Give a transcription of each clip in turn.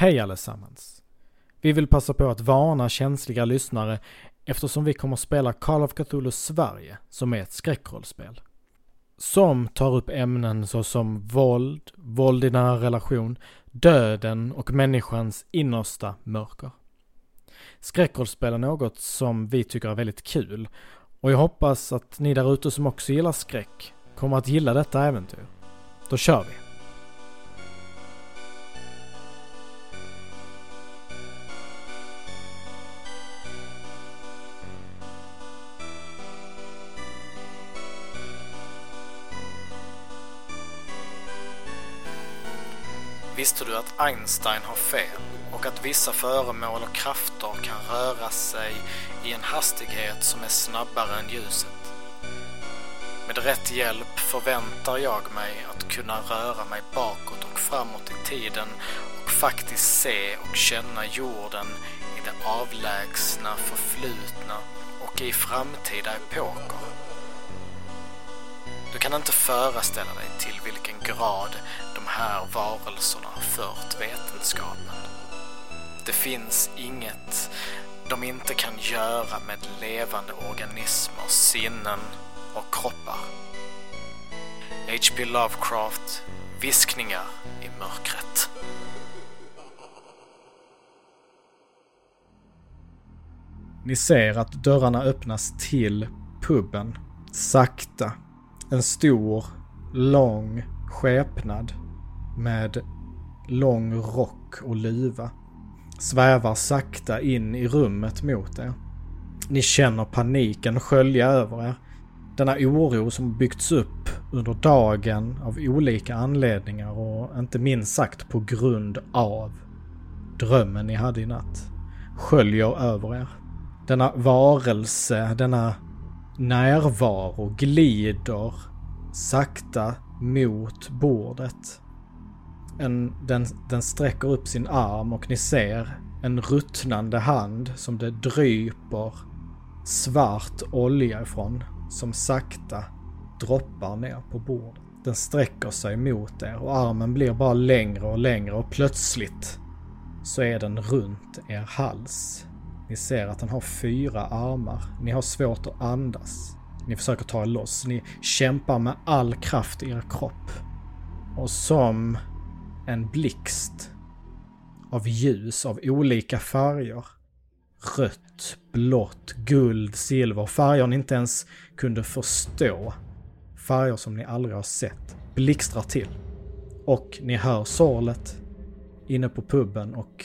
Hej allesammans! Vi vill passa på att varna känsliga lyssnare eftersom vi kommer spela Call of Cthulhu Sverige, som är ett skräckrollspel. Som tar upp ämnen såsom våld, våld i nära relation, döden och människans innersta mörker. Skräckrollspel är något som vi tycker är väldigt kul och jag hoppas att ni där ute som också gillar skräck kommer att gilla detta äventyr. Då kör vi! Visste du att Einstein har fel och att vissa föremål och krafter kan röra sig i en hastighet som är snabbare än ljuset? Med rätt hjälp förväntar jag mig att kunna röra mig bakåt och framåt i tiden och faktiskt se och känna jorden i det avlägsna förflutna och i framtida epoker. Du kan inte föreställa dig till vilken grad här varelserna fört vetenskapen. Det finns inget de inte kan göra med levande organismer, sinnen och kroppar. H.P. Lovecraft, Viskningar i mörkret. Ni ser att dörrarna öppnas till puben. Sakta. En stor, lång skepnad med lång rock och luva svävar sakta in i rummet mot er. Ni känner paniken skölja över er. Denna oro som byggts upp under dagen av olika anledningar och inte minst sagt på grund av drömmen ni hade i natt sköljer över er. Denna varelse, denna närvaro glider sakta mot bordet. En, den, den sträcker upp sin arm och ni ser en ruttnande hand som det dryper svart olja ifrån som sakta droppar ner på bordet. Den sträcker sig mot er och armen blir bara längre och längre och plötsligt så är den runt er hals. Ni ser att den har fyra armar. Ni har svårt att andas. Ni försöker ta er loss. Ni kämpar med all kraft i er kropp. Och som en blixt av ljus av olika färger. Rött, blått, guld, silver. Färger ni inte ens kunde förstå. Färger som ni aldrig har sett. Blixtrar till. Och ni hör sorlet inne på puben och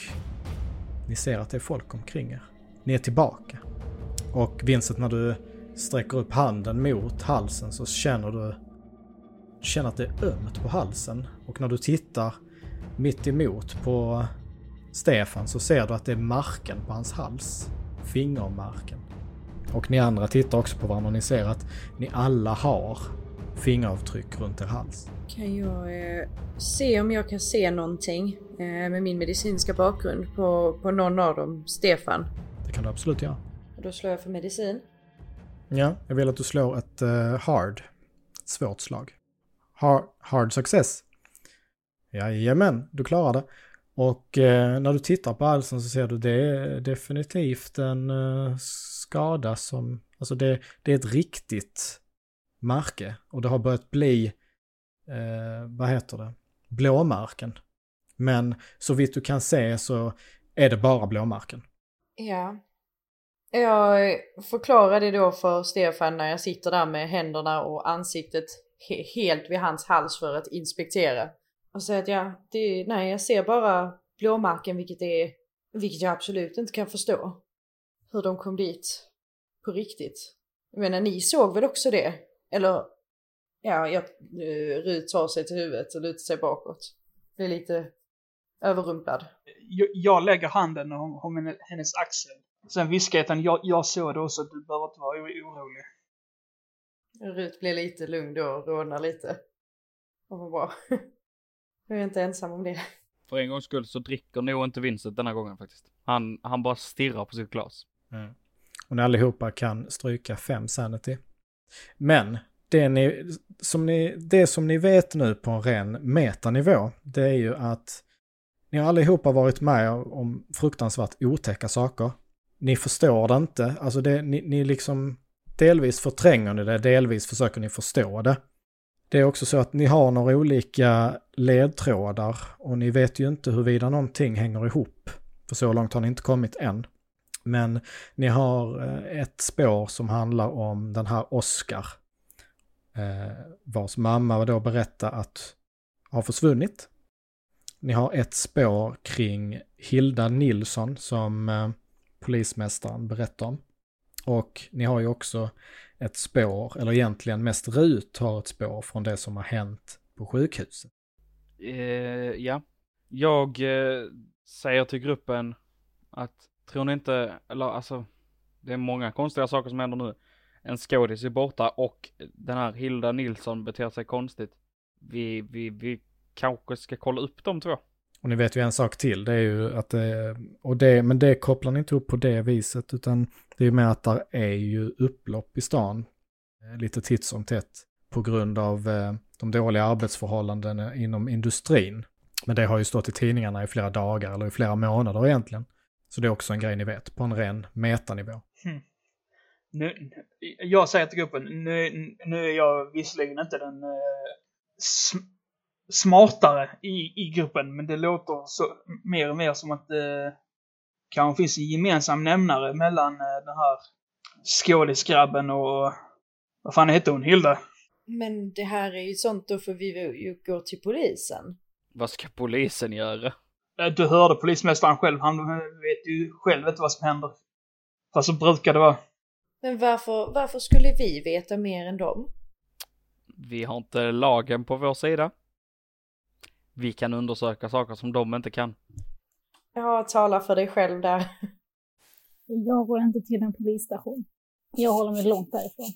ni ser att det är folk omkring er. Ni är tillbaka. Och Vincent, när du sträcker upp handen mot halsen så känner du, du känner att det är ömt på halsen. Och när du tittar mitt emot på Stefan så ser du att det är marken på hans hals. Fingermarken. Och ni andra tittar också på varandra och ni ser att ni alla har fingeravtryck runt er hals. Kan jag eh, se om jag kan se någonting eh, med min medicinska bakgrund på, på någon av dem? Stefan? Det kan du absolut göra. Och då slår jag för medicin. Ja, jag vill att du slår ett uh, hard. Ett svårt slag. Hard, hard success. Jajamän, du klarar det. Och eh, när du tittar på halsen så ser du det är definitivt en eh, skada som, alltså det, det är ett riktigt märke och det har börjat bli, eh, vad heter det, blåmärken. Men så vitt du kan se så är det bara blåmärken. Ja. Jag förklarar det då för Stefan när jag sitter där med händerna och ansiktet he helt vid hans hals för att inspektera. Och säger att ja, det, nej jag ser bara blåmärken vilket är, vilket jag absolut inte kan förstå. Hur de kom dit på riktigt. Jag menar ni såg väl också det? Eller, ja, jag, uh, Rut tar sig till huvudet och lutar sig bakåt. Blir lite överrumplad. Jag, jag lägger handen om, om hennes axel. Sen viskar jag till jag, jag såg det också, du behöver inte vara orolig. Rut blir lite lugn då och rodnar lite. Och vad bra. Jag är inte ensam om det. För en gångs skull så dricker nog inte Vincent denna gången faktiskt. Han, han bara stirrar på sitt glas. Mm. Och ni allihopa kan stryka fem sanity. Men det, ni, som ni, det som ni vet nu på en ren metanivå, det är ju att ni har allihopa varit med om fruktansvärt otäcka saker. Ni förstår det inte, alltså det, ni, ni liksom delvis förtränger ni det, delvis försöker ni förstå det. Det är också så att ni har några olika ledtrådar och ni vet ju inte huruvida någonting hänger ihop. För så långt har ni inte kommit än. Men ni har eh, ett spår som handlar om den här Oscar. Eh, vars mamma då berättar att har försvunnit. Ni har ett spår kring Hilda Nilsson som eh, polismästaren berättar om. Och ni har ju också ett spår, eller egentligen mest Rut har ett spår från det som har hänt på sjukhuset. Eh, ja. Jag eh, säger till gruppen att tror ni inte, eller alltså, det är många konstiga saker som händer nu. En skådis är borta och den här Hilda Nilsson beter sig konstigt. Vi, vi, vi kanske ska kolla upp de två. Och ni vet ju en sak till, det är ju att det, och det, men det kopplar ni inte upp på det viset, utan det är ju med att där är ju upplopp i stan eh, lite titt som tätt på grund av eh, de dåliga arbetsförhållandena inom industrin. Men det har ju stått i tidningarna i flera dagar eller i flera månader egentligen. Så det är också en grej ni vet, på en ren metanivå. Hmm. Nu, jag säger till gruppen, nu, nu är jag visserligen inte den eh, smartare i, i gruppen, men det låter så, mer och mer som att det kanske finns en gemensam nämnare mellan eh, den här skådisgrabben och vad fan hette hon? Hilda? Men det här är ju sånt, då får vi ju gå till polisen. Vad ska polisen göra? Eh, du hörde polismästaren själv, han vet ju själv inte vad som händer. Fast så brukar det vara. Men varför, varför skulle vi veta mer än dem? Vi har inte lagen på vår sida vi kan undersöka saker som de inte kan. Ja, tala för dig själv där. Jag går inte till en polisstation. Jag håller mig långt därifrån.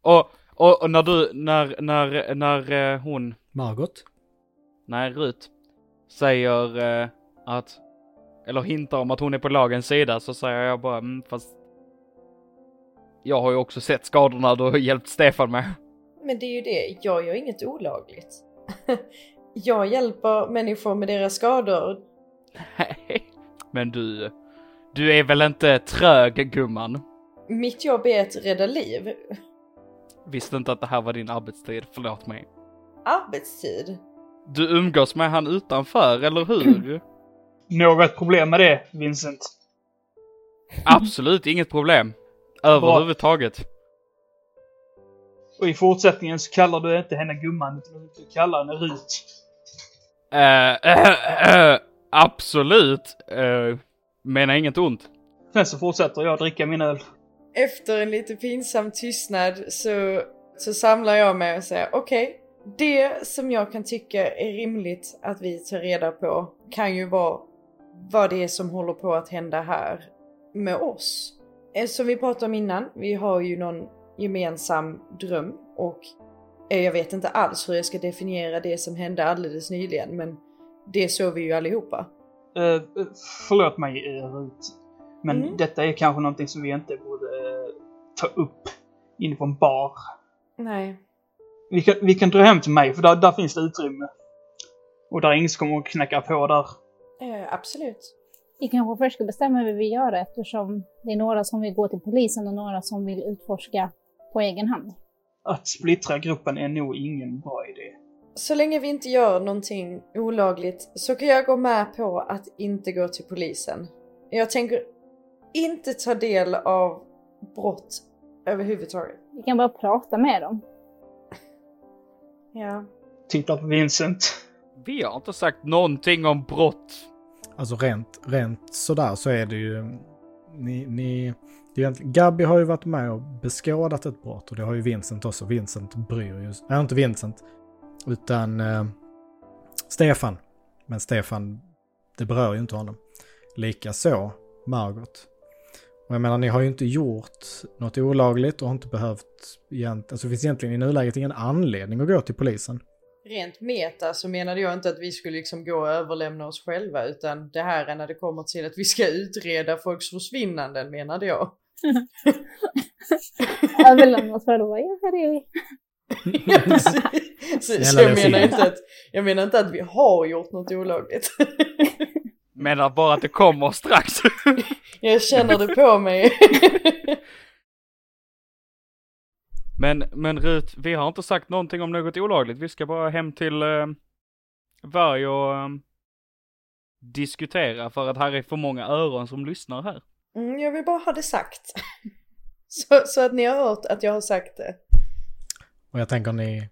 Och, och, och när du, när, när, när eh, hon... Margot? Nej, Rut. Säger eh, att, eller hintar om att hon är på lagens sida så säger jag bara, mm, fast jag har ju också sett skadorna du har hjälpt Stefan med. Men det är ju det, jag gör inget olagligt. Jag hjälper människor med deras skador. Nej, men du, du är väl inte trög gumman? Mitt jobb är att rädda liv. Visste inte att det här var din arbetstid, förlåt mig. Arbetstid? Du umgås med han utanför, eller hur? Något problem med det, Vincent? Absolut inget problem. Överhuvudtaget. Och i fortsättningen så kallar du inte henne gumman, utan du kallar henne Rut. Uh, absolut. Uh, menar inget ont. Sen så fortsätter jag dricka min öl. Efter en lite pinsam tystnad så, så samlar jag mig och säger okej, okay, det som jag kan tycka är rimligt att vi tar reda på kan ju vara vad det är som håller på att hända här med oss. Som vi pratade om innan, vi har ju någon gemensam dröm och jag vet inte alls hur jag ska definiera det som hände alldeles nyligen men det såg vi ju allihopa. Uh, förlåt mig Rut. Men mm. detta är kanske någonting som vi inte borde uh, ta upp inne på en bar. Nej. Vi kan, vi kan dra hem till mig för där, där finns det utrymme. Och där är ingen som kommer att knäcka på där. Uh, absolut. Vi kanske först ska bestämma hur vi gör eftersom det är några som vill gå till polisen och några som vill utforska på egen hand att splittra gruppen är nog ingen bra idé. Så länge vi inte gör någonting olagligt så kan jag gå med på att inte gå till polisen. Jag tänker inte ta del av brott överhuvudtaget. Vi kan bara prata med dem. Ja. Titta på Vincent. Vi har inte sagt någonting om brott. Alltså rent, rent sådär så är det ju... Ni, ni, Gabby har ju varit med och beskådat ett brott och det har ju Vincent också. Vincent bryr ju Nej, inte Vincent. Utan eh, Stefan. Men Stefan, det berör ju inte honom. Likaså Margot. Och jag menar, ni har ju inte gjort något olagligt och har inte behövt... Alltså det finns egentligen i nuläget ingen anledning att gå till polisen. Rent meta så menade jag inte att vi skulle liksom gå och överlämna oss själva utan det här är när det kommer till att vi ska utreda folks försvinnanden menade jag. Överlämnat själva, ja här är vi. så, så, så jag, menar inte att, jag menar inte att vi har gjort något olagligt. Menar bara att det kommer strax. jag känner det på mig. men, men Rut, vi har inte sagt någonting om något olagligt. Vi ska bara hem till uh, Varg och uh, diskutera för att här är för många öron som lyssnar här. Mm, jag vill bara ha det sagt. så, så att ni har hört att jag har sagt det. Och jag tänker ni,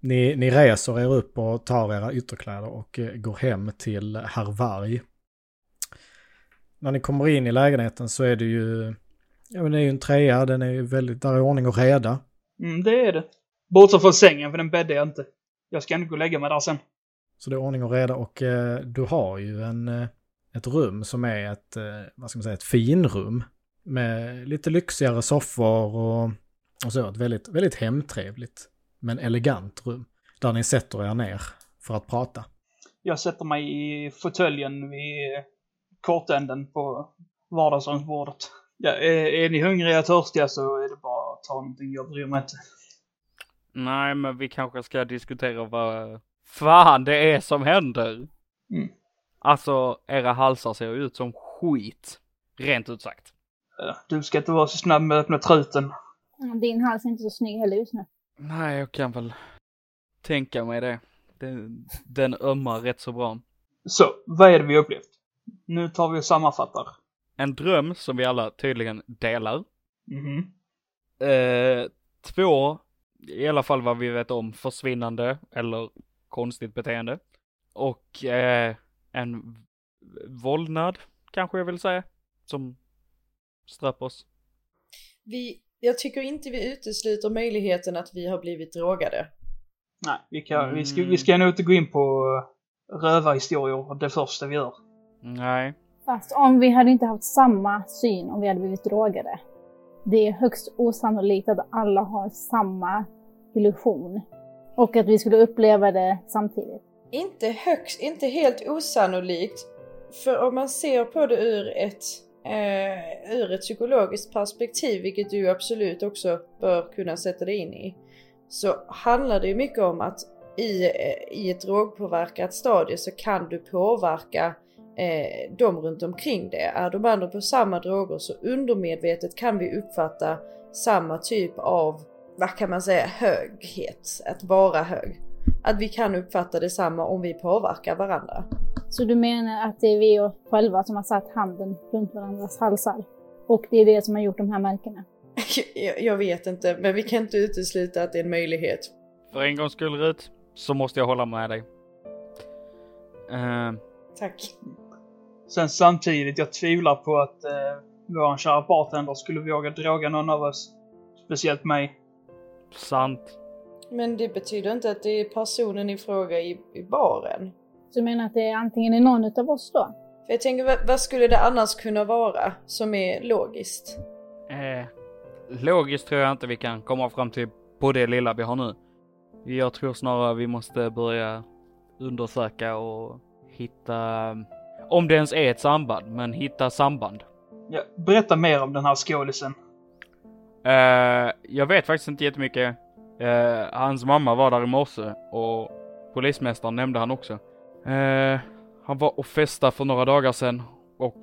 ni, ni reser er upp och tar era ytterkläder och eh, går hem till herr Varg. När ni kommer in i lägenheten så är det ju, ja men det är ju en trea, den är ju väldigt, där är ordning och reda. Mm, det är det. Bortsett från sängen, för den bäddar jag inte. Jag ska ändå gå och lägga mig där sen. Så det är ordning och reda och eh, du har ju en, eh, ett rum som är ett, eh, vad ska man säga, ett finrum. Med lite lyxigare soffor och, och så. Ett väldigt, väldigt hemtrevligt men elegant rum. Där ni sätter er ner för att prata. Jag sätter mig i fåtöljen vid kortänden på vardagsrumsbordet. Ja, är, är ni hungriga och törstiga så är det bara att ta någonting, jag bryr mig inte. Nej, men vi kanske ska diskutera vad fan det är som händer. Mm. Alltså, era halsar ser ut som skit. Rent ut sagt. Du ska inte vara så snabb med att öppna truten. Din hals är inte så snygg heller just nu. Nej, jag kan väl tänka mig det. Den, den ömmar rätt så bra. Så, vad är det vi upplevt? Nu tar vi och sammanfattar. En dröm som vi alla tydligen delar. Mhm. Eh, två, i alla fall vad vi vet om, försvinnande eller konstigt beteende. Och eh, en våldnad, kanske jag vill säga, som ströp oss. Vi, jag tycker inte vi utesluter möjligheten att vi har blivit drogade. Nej, vi, kan, vi, ska, vi ska nog inte gå in på rövarhistorier det första vi gör. Nej. Fast om vi hade inte haft samma syn om vi hade blivit drogade. Det är högst osannolikt att alla har samma illusion. Och att vi skulle uppleva det samtidigt. Inte högst, inte helt osannolikt. För om man ser på det ur ett, eh, ur ett psykologiskt perspektiv, vilket du absolut också bör kunna sätta dig in i, så handlar det ju mycket om att i, eh, i ett drogpåverkat stadie så kan du påverka eh, de runt omkring det. Är de andra på samma droger så undermedvetet kan vi uppfatta samma typ av, vad kan man säga, höghet. Att vara hög. Att vi kan uppfatta detsamma om vi påverkar varandra. Så du menar att det är vi själva som har satt handen runt varandras halsar? Och det är det som har gjort de här märkena? jag, jag vet inte, men vi kan inte utesluta att det är en möjlighet. För en gångs skull Rut, så måste jag hålla med dig. Uh, Tack. Sen samtidigt, jag tvivlar på att eh, vår kära bartender skulle våga droga någon av oss. Speciellt mig. Sant. Men det betyder inte att det är personen i fråga i, i baren. Så du menar att det är antingen är någon utav oss då? För jag tänker, vad, vad skulle det annars kunna vara som är logiskt? Eh, logiskt tror jag inte vi kan komma fram till på det lilla vi har nu. Jag tror snarare vi måste börja undersöka och hitta, om det ens är ett samband, men hitta samband. Ja, berätta mer om den här skådisen. Uh, jag vet faktiskt inte jättemycket. Eh, hans mamma var där i morse och polismästaren nämnde han också. Eh, han var och festade för några dagar sedan och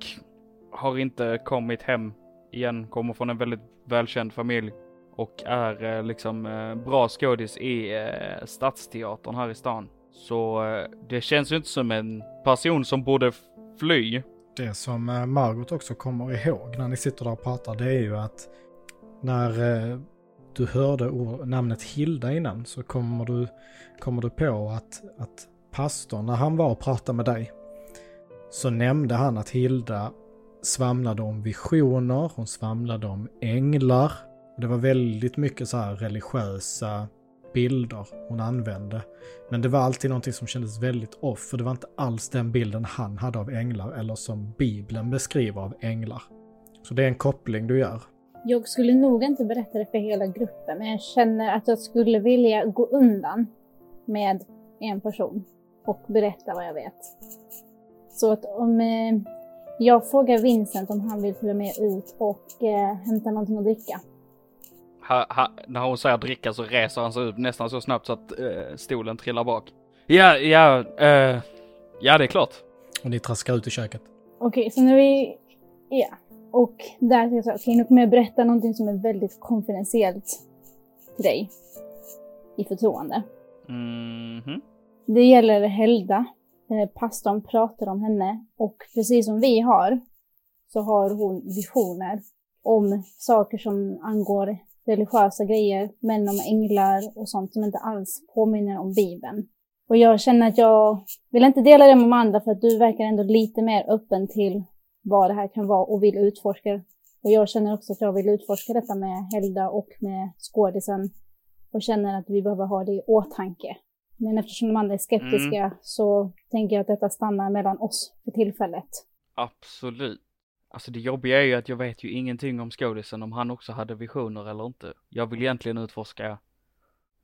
har inte kommit hem igen. Kommer från en väldigt välkänd familj och är eh, liksom eh, bra skådis i eh, Stadsteatern här i stan. Så det känns ju inte som en person som borde fly. Det som Margot också kommer ihåg när ni sitter där och pratar det är ju att när du hörde namnet Hilda innan så kommer du, kommer du på att, att pastorn, när han var och pratade med dig, så nämnde han att Hilda svamlade om visioner, hon svamlade om änglar. Det var väldigt mycket så här religiösa bilder hon använde. Men det var alltid någonting som kändes väldigt off, för det var inte alls den bilden han hade av änglar eller som Bibeln beskriver av änglar. Så det är en koppling du gör. Jag skulle nog inte berätta det för hela gruppen, men jag känner att jag skulle vilja gå undan med en person och berätta vad jag vet. Så att om eh, jag frågar Vincent om han vill följa med ut och eh, hämta någonting att dricka. ha, ha, när hon säger dricka så reser han sig upp nästan så snabbt så att eh, stolen trillar bak. Ja, ja, eh, ja det är klart. Och ni traskar ut i köket. Okej, så när vi... Ja. Och där säger jag så här, okej nu kommer jag berätta någonting som är väldigt konfidentiellt till dig. I förtroende. Mhm. Det gäller Helda. Eh, pastorn pratar om henne och precis som vi har så har hon visioner om saker som angår religiösa grejer, män om änglar och sånt som inte alls påminner om Bibeln. Och jag känner att jag vill inte dela det med de andra för att du verkar ändå lite mer öppen till vad det här kan vara och vill utforska. Och jag känner också att jag vill utforska detta med Helda och med skådisen och känner att vi behöver ha det i åtanke. Men eftersom de andra är skeptiska så tänker jag att detta stannar mellan oss för tillfället. Absolut. Alltså det jobbiga är ju att jag vet ju ingenting om skådisen om han också hade visioner eller inte. Jag vill egentligen utforska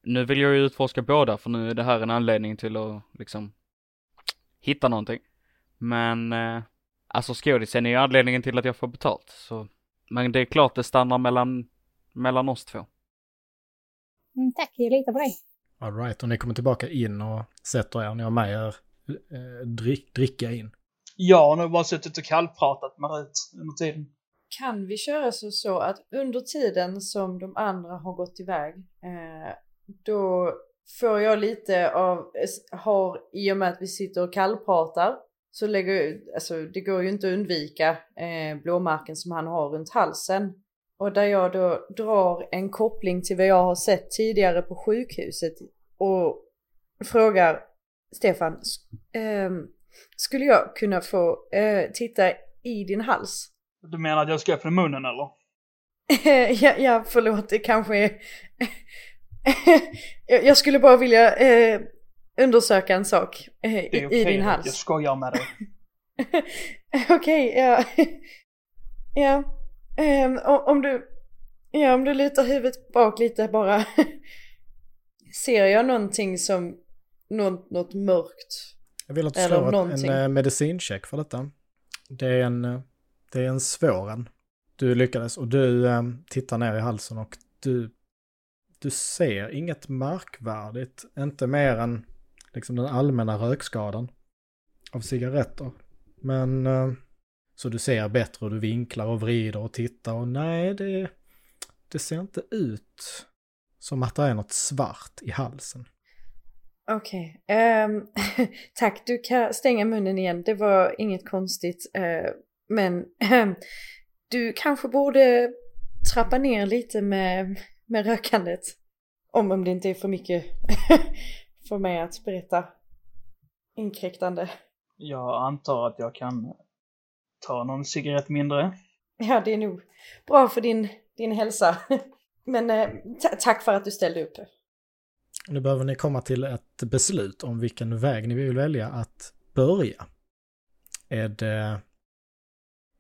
Nu vill jag ju utforska båda för nu är det här en anledning till att liksom hitta någonting. Men eh, alltså skådisen är ju anledningen till att jag får betalt så men det är klart det stannar mellan mellan oss två. Mm, tack, jag litar på dig. Alright, och ni kommer tillbaka in och sätter er. Ni har med er eh, drick, dricka in. Jag har nog bara suttit och kallpratat med Rut under tiden. Kan vi köra så, så att under tiden som de andra har gått iväg, eh, då får jag lite av, har, i och med att vi sitter och kallpratar, så lägger, alltså det går ju inte att undvika eh, blåmärken som han har runt halsen. Och där jag då drar en koppling till vad jag har sett tidigare på sjukhuset och frågar Stefan, ehm, skulle jag kunna få eh, titta i din hals? Du menar att jag ska öppna munnen eller? ja, ja, förlåt, det kanske är... jag, jag skulle bara vilja eh, undersöka en sak eh, i, okej, i din hals. Jag skojar med dig. Okej, ja. ja. O- om du... Ja, om du lutar huvudet bak lite bara. Ser jag någonting som... Något, något mörkt? Jag vill att du Eller slår någonting. en eh, medicincheck för detta. Det är en, eh, det är en svår en. Du lyckades och du eh, tittar ner i halsen och du, du ser inget märkvärdigt. Inte mer än liksom den allmänna rökskadan av cigaretter. Men eh, så du ser bättre och du vinklar och vrider och tittar och nej, det, det ser inte ut som att det är något svart i halsen. Okej. ehm, tack, du kan stänga munnen igen. Det var inget konstigt. Uh, men um, du kanske borde trappa ner lite med, med rökandet. Om, om det inte är för mycket för mig att berätta inkräktande. Jag antar att jag kan ta någon cigarett mindre. Ja, det är nog bra för din, din hälsa. Men eh, ta- tack för att du ställde upp. Nu behöver ni komma till ett beslut om vilken väg ni vill välja att börja. Är det,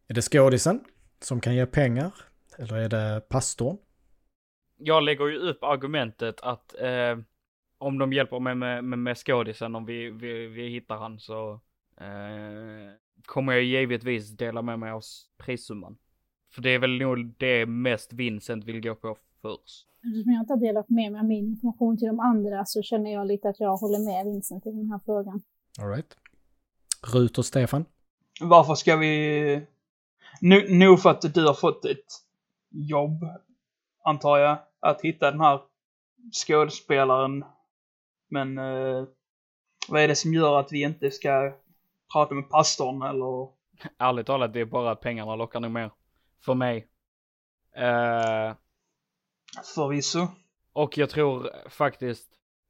är det skådisen som kan ge pengar? Eller är det pastorn? Jag lägger ju upp argumentet att eh, om de hjälper mig med, med, med skådisen, om vi, vi, vi hittar han så eh, kommer jag givetvis dela med mig av prissumman. För det är väl nog det mest Vincent vill gå på först. Eftersom jag inte har delat med mig av min information till de andra så känner jag lite att jag håller med Vincent i den här frågan. All right. Rut och Stefan? Varför ska vi... Nu, nog för att du har fått ett jobb, antar jag, att hitta den här skådespelaren. Men eh, vad är det som gör att vi inte ska prata med pastorn eller? Ärligt talat, det är bara att pengarna lockar nog mer. För mig. Eh, Förvisso. och jag tror faktiskt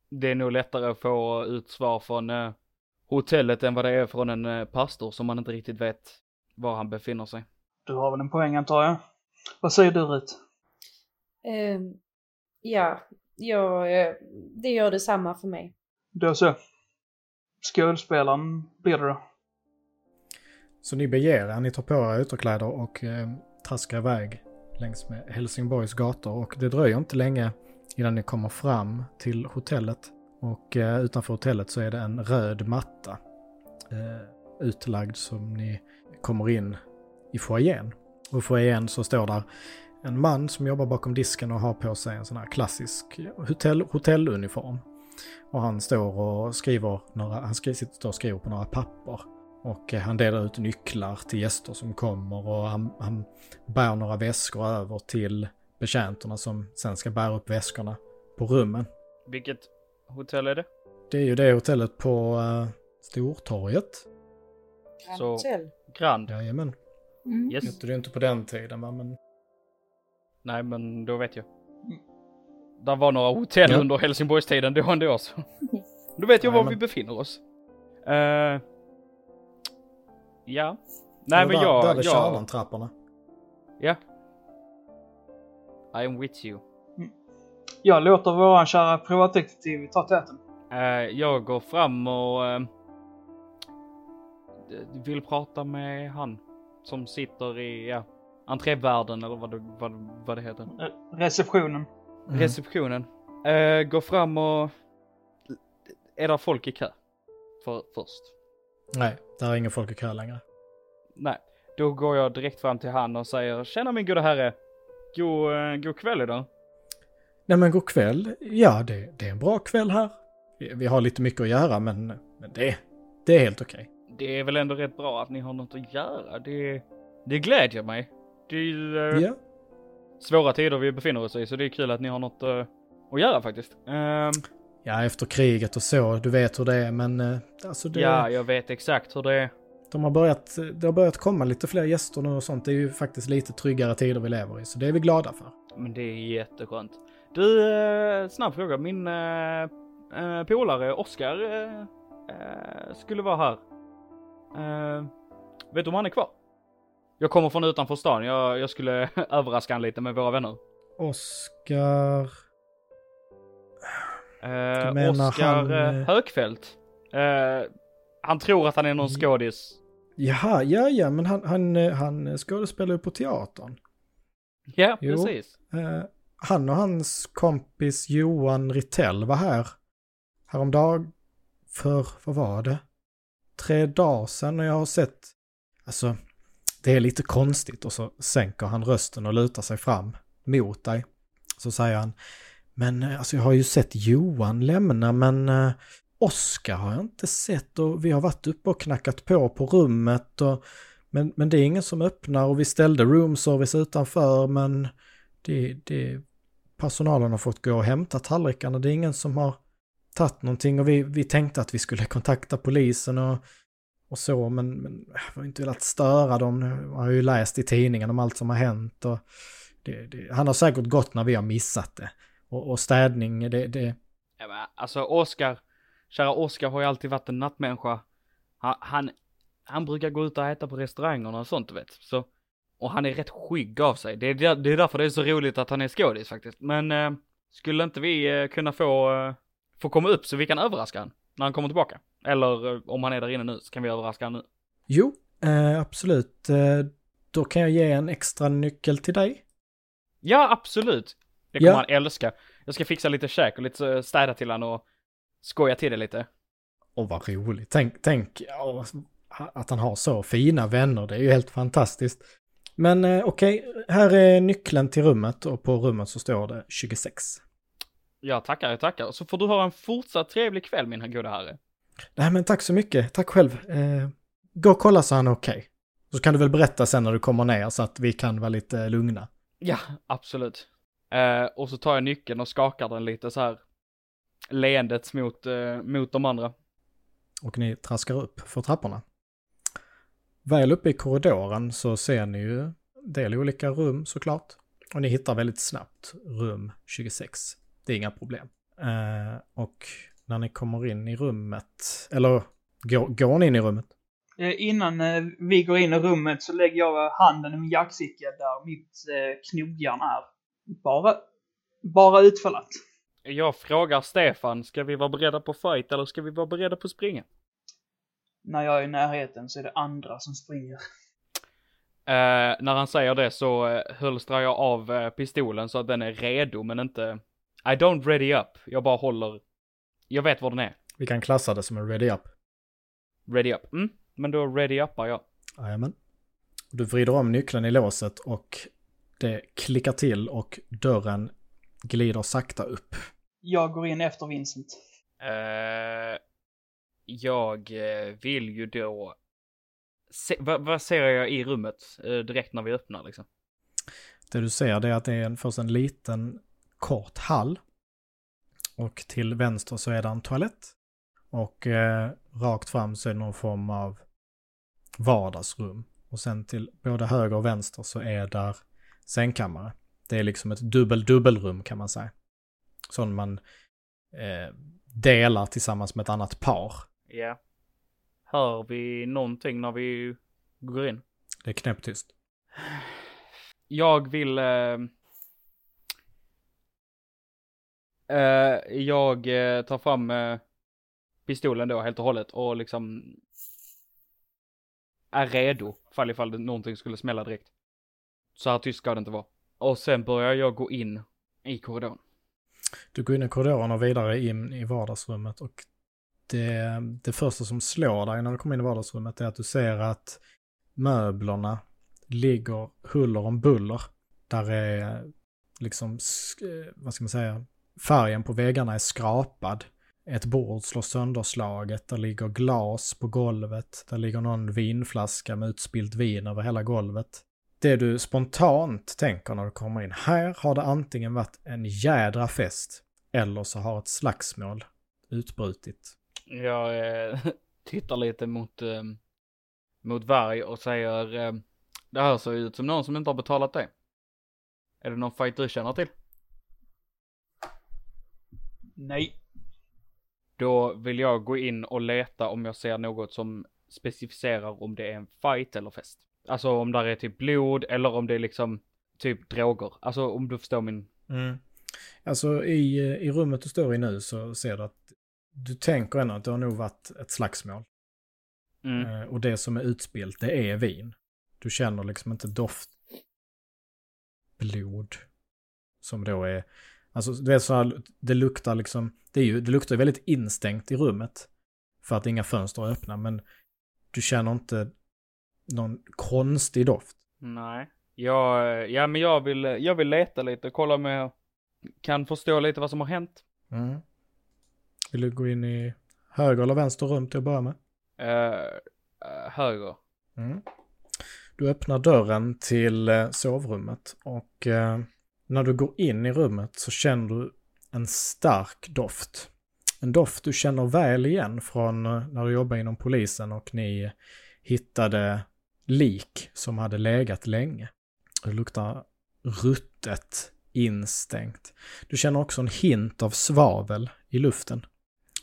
det är nog lättare att få ut svar från eh, hotellet än vad det är från en eh, pastor som man inte riktigt vet var han befinner sig. Du har väl en poäng antar jag? Vad säger du Rut? Ehm, ja, jag, eh, det gör detsamma för mig. Då så. Skådespelaren blir det då. Så ni beger er, ni tar på er ytterkläder och eh, traskar iväg längs med Helsingborgs gator och det dröjer inte länge innan ni kommer fram till hotellet. Och eh, utanför hotellet så är det en röd matta eh, utlagd som ni kommer in i foajén. Och i foajén så står där en man som jobbar bakom disken och har på sig en sån här klassisk hotell, hotelluniform. Och han står och skriver några, han skriver, sitter och skriver på några papper. Och eh, han delar ut nycklar till gäster som kommer och han, han bär några väskor över till betjänterna som sen ska bära upp väskorna på rummen. Vilket hotell är det? Det är ju det hotellet på uh, Stortorget. Grand Så- Hotel. Grand? Jajamän. Mm. Yes. Hette det inte på den tiden va, men... Nej, men då vet jag. Det var några hotell Ja. under Helsingborgstiden då ändå så. Då vet jag var vi befinner oss. Eh, ja. Nej men där, jag, Där vid jag, Kärnan-trapporna. ja. I am with you. Jag låter våran kära privatdetektiv ta täten. Eh, jag går fram och eh, vill prata med han som sitter i, ja, entrévärden eller vad det, vad, vad det heter. Eh, Receptionen. Mm. Receptionen. Eh, går fram och... Är det folk i kö? För, först? Nej, där är ingen folk i kö längre. Nej. Då går jag direkt fram till han och säger Tjena min gode herre. God, eh, god kväll idag. Nej men god kväll. Ja, det, det är en bra kväll här. Vi, vi har lite mycket att göra men, men det, det är helt okej. Det är väl ändå rätt bra att ni har något att göra. Det, det glädjer mig. Det är ju Ja. svåra tider vi befinner oss i så det är kul att ni har något eh, att göra faktiskt. Ehm, ja, efter kriget och så, du vet hur det är men eh, alltså det, Ja, jag vet exakt hur det är. de har börjat, det har börjat komma lite fler gäster nu och sånt. Det är ju faktiskt lite tryggare tider vi lever i så det är vi glada för. Men det är jätteskönt. Du, eh, snabb fråga. Min eh, polare Oskar skulle vara här. Eh, vet du om han är kvar? Jag kommer från utanför stan. Jag, jag skulle överraska han lite med våra vänner. Oskar... Eh, Oskar han, eh, eh, Högfeldt. Eh, han tror att han är någon Mm. skådis. Jaha, ja, ja, men han, han, eh, han skådespelar ju på teatern. Ja, Jo. precis. Eh, han och hans kompis Johan Ritell var här häromdagen för, vad var det? Tre dagar sedan och jag har sett, alltså det är lite konstigt och så sänker han rösten och lutar sig fram mot dig. Så säger han, men eh, alltså jag har ju sett Johan lämna men eh, Oskar har jag inte sett och vi har varit uppe och knackat på på rummet och men, men det är ingen som öppnar och vi ställde room service utanför men det, det, personalen har fått gå och hämta tallrikarna. Det är ingen som har tagit någonting och vi, vi tänkte att vi skulle kontakta polisen och, och så men, men äh, jag har inte velat störa dem. Jag har ju läst i tidningen om allt som har hänt och det, det, han har säkert gått när vi har missat det. Och, och städning, det, det, Ja, men, alltså Oskar, kära Oskar har ju alltid varit en nattmänniska. Han, han, han brukar gå ut och äta på restaurangerna och sånt du vet. Så, och han är rätt skygg av sig. Det är, där- det är därför det är så roligt att han är skådis faktiskt. Men eh, skulle inte vi eh, kunna få, eh, få komma upp så vi kan överraska han när han kommer tillbaka? Eller eh, om han är där inne nu så kan vi överraska han nu. jo, eh, absolut. Eh, då kan jag ge en extra nyckel till dig. Ja, absolut. Det kommer Ja. han älska. Jag ska fixa lite käk och lite eh, städa till han och skoja till det lite. Och vad roligt. Tänk, tänk ja, att han har så fina vänner. Det är ju helt fantastiskt. Men eh, okej, här är nyckeln till rummet och på rummet så står det 26. Ja, tackar, jag tackar. Så får du ha en fortsatt trevlig kväll min goda herre. Nej men tack så mycket. Tack själv. Eh, gå och kolla så han är okej. Så kan du väl berätta sen när du kommer ner så att vi kan vara lite lugna. Ja, absolut. Eh, och så tar jag nyckeln och skakar den lite så här leendet mot, eh, mot de andra. Och ni traskar upp för trapporna. Väl uppe i korridoren så ser ni ju del olika rum såklart. Och ni hittar väldigt snabbt rum 26. Det är inga problem. Eh, och när ni kommer in i rummet, eller går, går ni in i rummet? Eh, Innan eh, vi går in i rummet så lägger jag handen i min jackficka där mitt eh, knogjärn är. Bara, bara utfallat. Jag frågar Stefan, ska vi vara beredda på fight eller ska vi vara beredda på springa? När jag är i närheten så är det andra som springer. Eh, när han säger det så eh, hölstrar jag av eh, pistolen så att den är redo men inte... I don't ready up. Jag bara håller... Jag vet var den är. Vi kan klassa det som en ready up. Ready up. Mm, men då ready uppar jag. Jajamän. Du vrider om nyckeln i låset och Det klickar till och dörren glider sakta upp. Jag går in efter Vincent. Eh, jag eh, vill ju då... Se, vad, vad ser jag i rummet eh, direkt när vi öppnar liksom? Det du ser det är att det är en, först en liten kort hall. Och till vänster så är det en toalett. Och eh, rakt fram så är det någon form av vardagsrum. Och sen till både höger och vänster så är där sängkammare. Det är liksom ett dubbel-dubbelrum kan man säga. Som man eh, delar tillsammans med ett annat par. Ja. Hör vi någonting när vi går in? Det är knäpptyst. Jag vill... Eh, Uh, jag uh, tar fram uh, pistolen då helt och hållet och liksom är redo fall ifall det någonting skulle smälla direkt. Så här tyst ska det inte vara. Och sen börjar jag gå in i korridoren. Du går in i korridoren och vidare in i vardagsrummet och det, det första som slår dig när du kommer in i vardagsrummet är att du ser att möblerna ligger huller om buller. Där är liksom, vad ska man säga, färgen på väggarna är skrapad. Ett bord slår sönderslaget, där ligger glas på golvet, där ligger någon vinflaska med utspillt vin över hela golvet. Det du spontant tänker när du kommer in, här har det antingen varit en jädra fest, eller så har ett slagsmål utbrutit. Jag eh, tittar lite mot, eh, mot Varg och säger eh, Det här ser ut som någon som inte har betalat det. Är det någon fight du känner till? Nej. Då vill jag gå in och leta om jag ser något som specificerar om det är en fight eller fest. Alltså om där är typ blod eller om det är liksom typ droger. Alltså om du förstår min... Mm. Alltså i, i rummet du står i nu så ser du att du tänker ändå att det har nog varit ett slagsmål. Mm. Eh, och det som är utspilt, det är vin. Du känner liksom inte doft blod. Som då är, alltså du vet så här, det luktar liksom, det, är ju, det luktar väldigt instängt i rummet. För att inga fönster är öppna, men du känner inte någon konstig doft. Nej. Jag, ja men jag vill, jag vill leta lite, kolla om jag kan förstå lite vad som har hänt. Mm. Vill du gå in i höger eller vänster rum till att börja med? Eh, höger. Mm. Du öppnar dörren till eh, sovrummet och när du går in i rummet så känner du en stark doft. En doft du känner väl igen från eh, när du jobbade inom polisen och ni hittade lik som hade legat länge. Det luktar ruttet, instängt. Du känner också en hint av svavel i luften.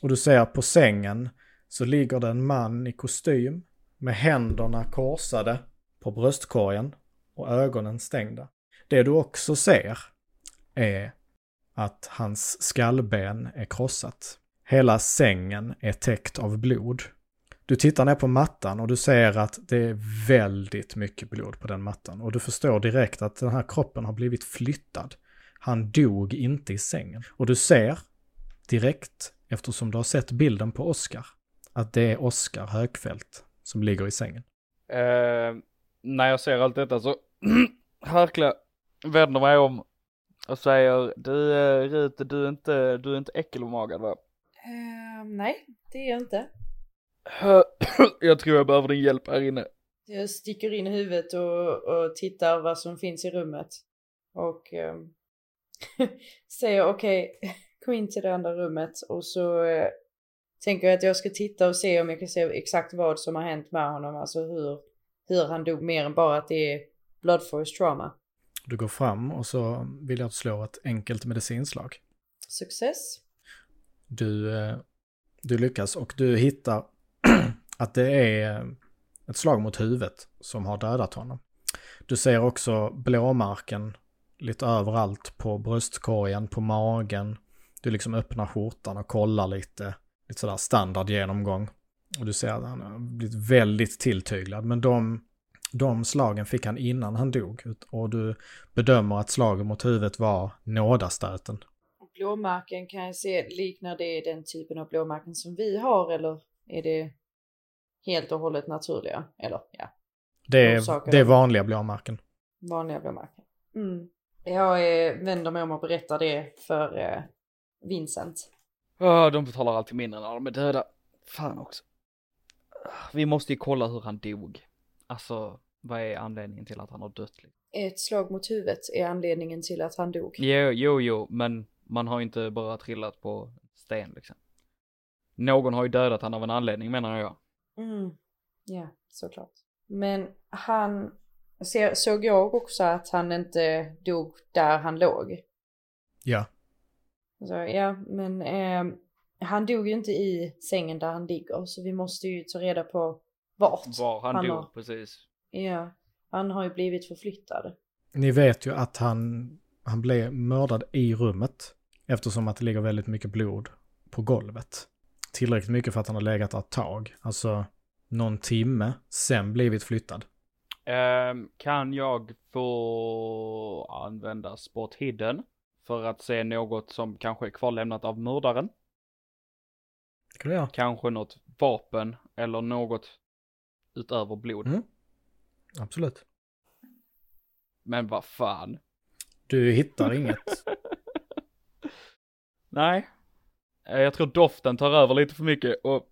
Och du ser på sängen så ligger det en man i kostym med händerna korsade på bröstkorgen och ögonen stängda. Det du också ser är att hans skallben är krossat. Hela sängen är täckt av blod. Du tittar ner på mattan och du ser att det är väldigt mycket blod på den mattan. Och du förstår direkt att den här kroppen har blivit flyttad. Han dog inte i sängen. Och du ser direkt, eftersom du har sett bilden på Oskar, att det är Oskar Högfeldt som ligger i sängen. Eh, när jag ser allt detta så harklar vänder mig om och säger du eh, Rute, du är inte, du är inte äckelmagad va? Ehm, nej, det är jag inte. jag tror jag behöver din hjälp här inne. Jag sticker in huvudet och, och tittar vad som finns i rummet. Och ehm, säger okej, kom in till det andra rummet och så eh, tänker jag att jag ska titta och se om jag kan se exakt vad som har hänt med honom. Alltså hur, hur han dog mer än bara att det är blood force trauma. Du går fram och så vill jag slå ett enkelt medicinslag. Success. Du, eh, du lyckas och du hittar att det är ett slag mot huvudet som har dödat honom. Du ser också blåmarken lite överallt på bröstkorgen, på magen. Du liksom öppnar skjortan och kollar lite, lite sådär standard genomgång. Och du ser att han har blivit väldigt tilltyglad. Men de, de slagen fick han innan han dog. Och du bedömer att slagen mot huvudet var nådastöten. Blåmärken kan jag se, liknar det den typen av blåmärken som vi har eller är det helt och hållet naturliga? Eller ja, Det är, det är vanliga blåmärken. vanliga blåmärken. Mm. Jag eh, vänder mig om och berättar det för eh, Vincent. Ja, de betalar alltid mindre när de är döda. Fan också. Vi måste ju kolla hur han dog. Alltså, vad är anledningen till att han har dött? liksom? Ett slag mot huvudet är anledningen till att han dog. Jo, jo, jo, men man har inte bara trillat på sten liksom. Någon har ju dödat han av en anledning menar jag. Mm. Ja, såklart. Men han, såg jag också att han inte dog där han låg? Ja. Så, ja, men eh, han dog ju inte i sängen där han ligger så vi måste ju ta reda på vart. Var han, Han dog, har- precis. Ja, han har ju blivit förflyttad. Ni vet ju att han, han blev mördad i rummet eftersom att det ligger väldigt mycket blod på golvet. Tillräckligt mycket för att han har legat där ett tag, alltså någon timme, sen blivit flyttad. Ehm, kan jag få använda spot hidden för att se något som kanske är kvarlämnat av mördaren? Det kan. Kanske något vapen eller något utöver blod. Mm. Absolut. Men vad fan. Du hittar inget. Nej. Eh, Jag tror doften tar över lite för mycket och...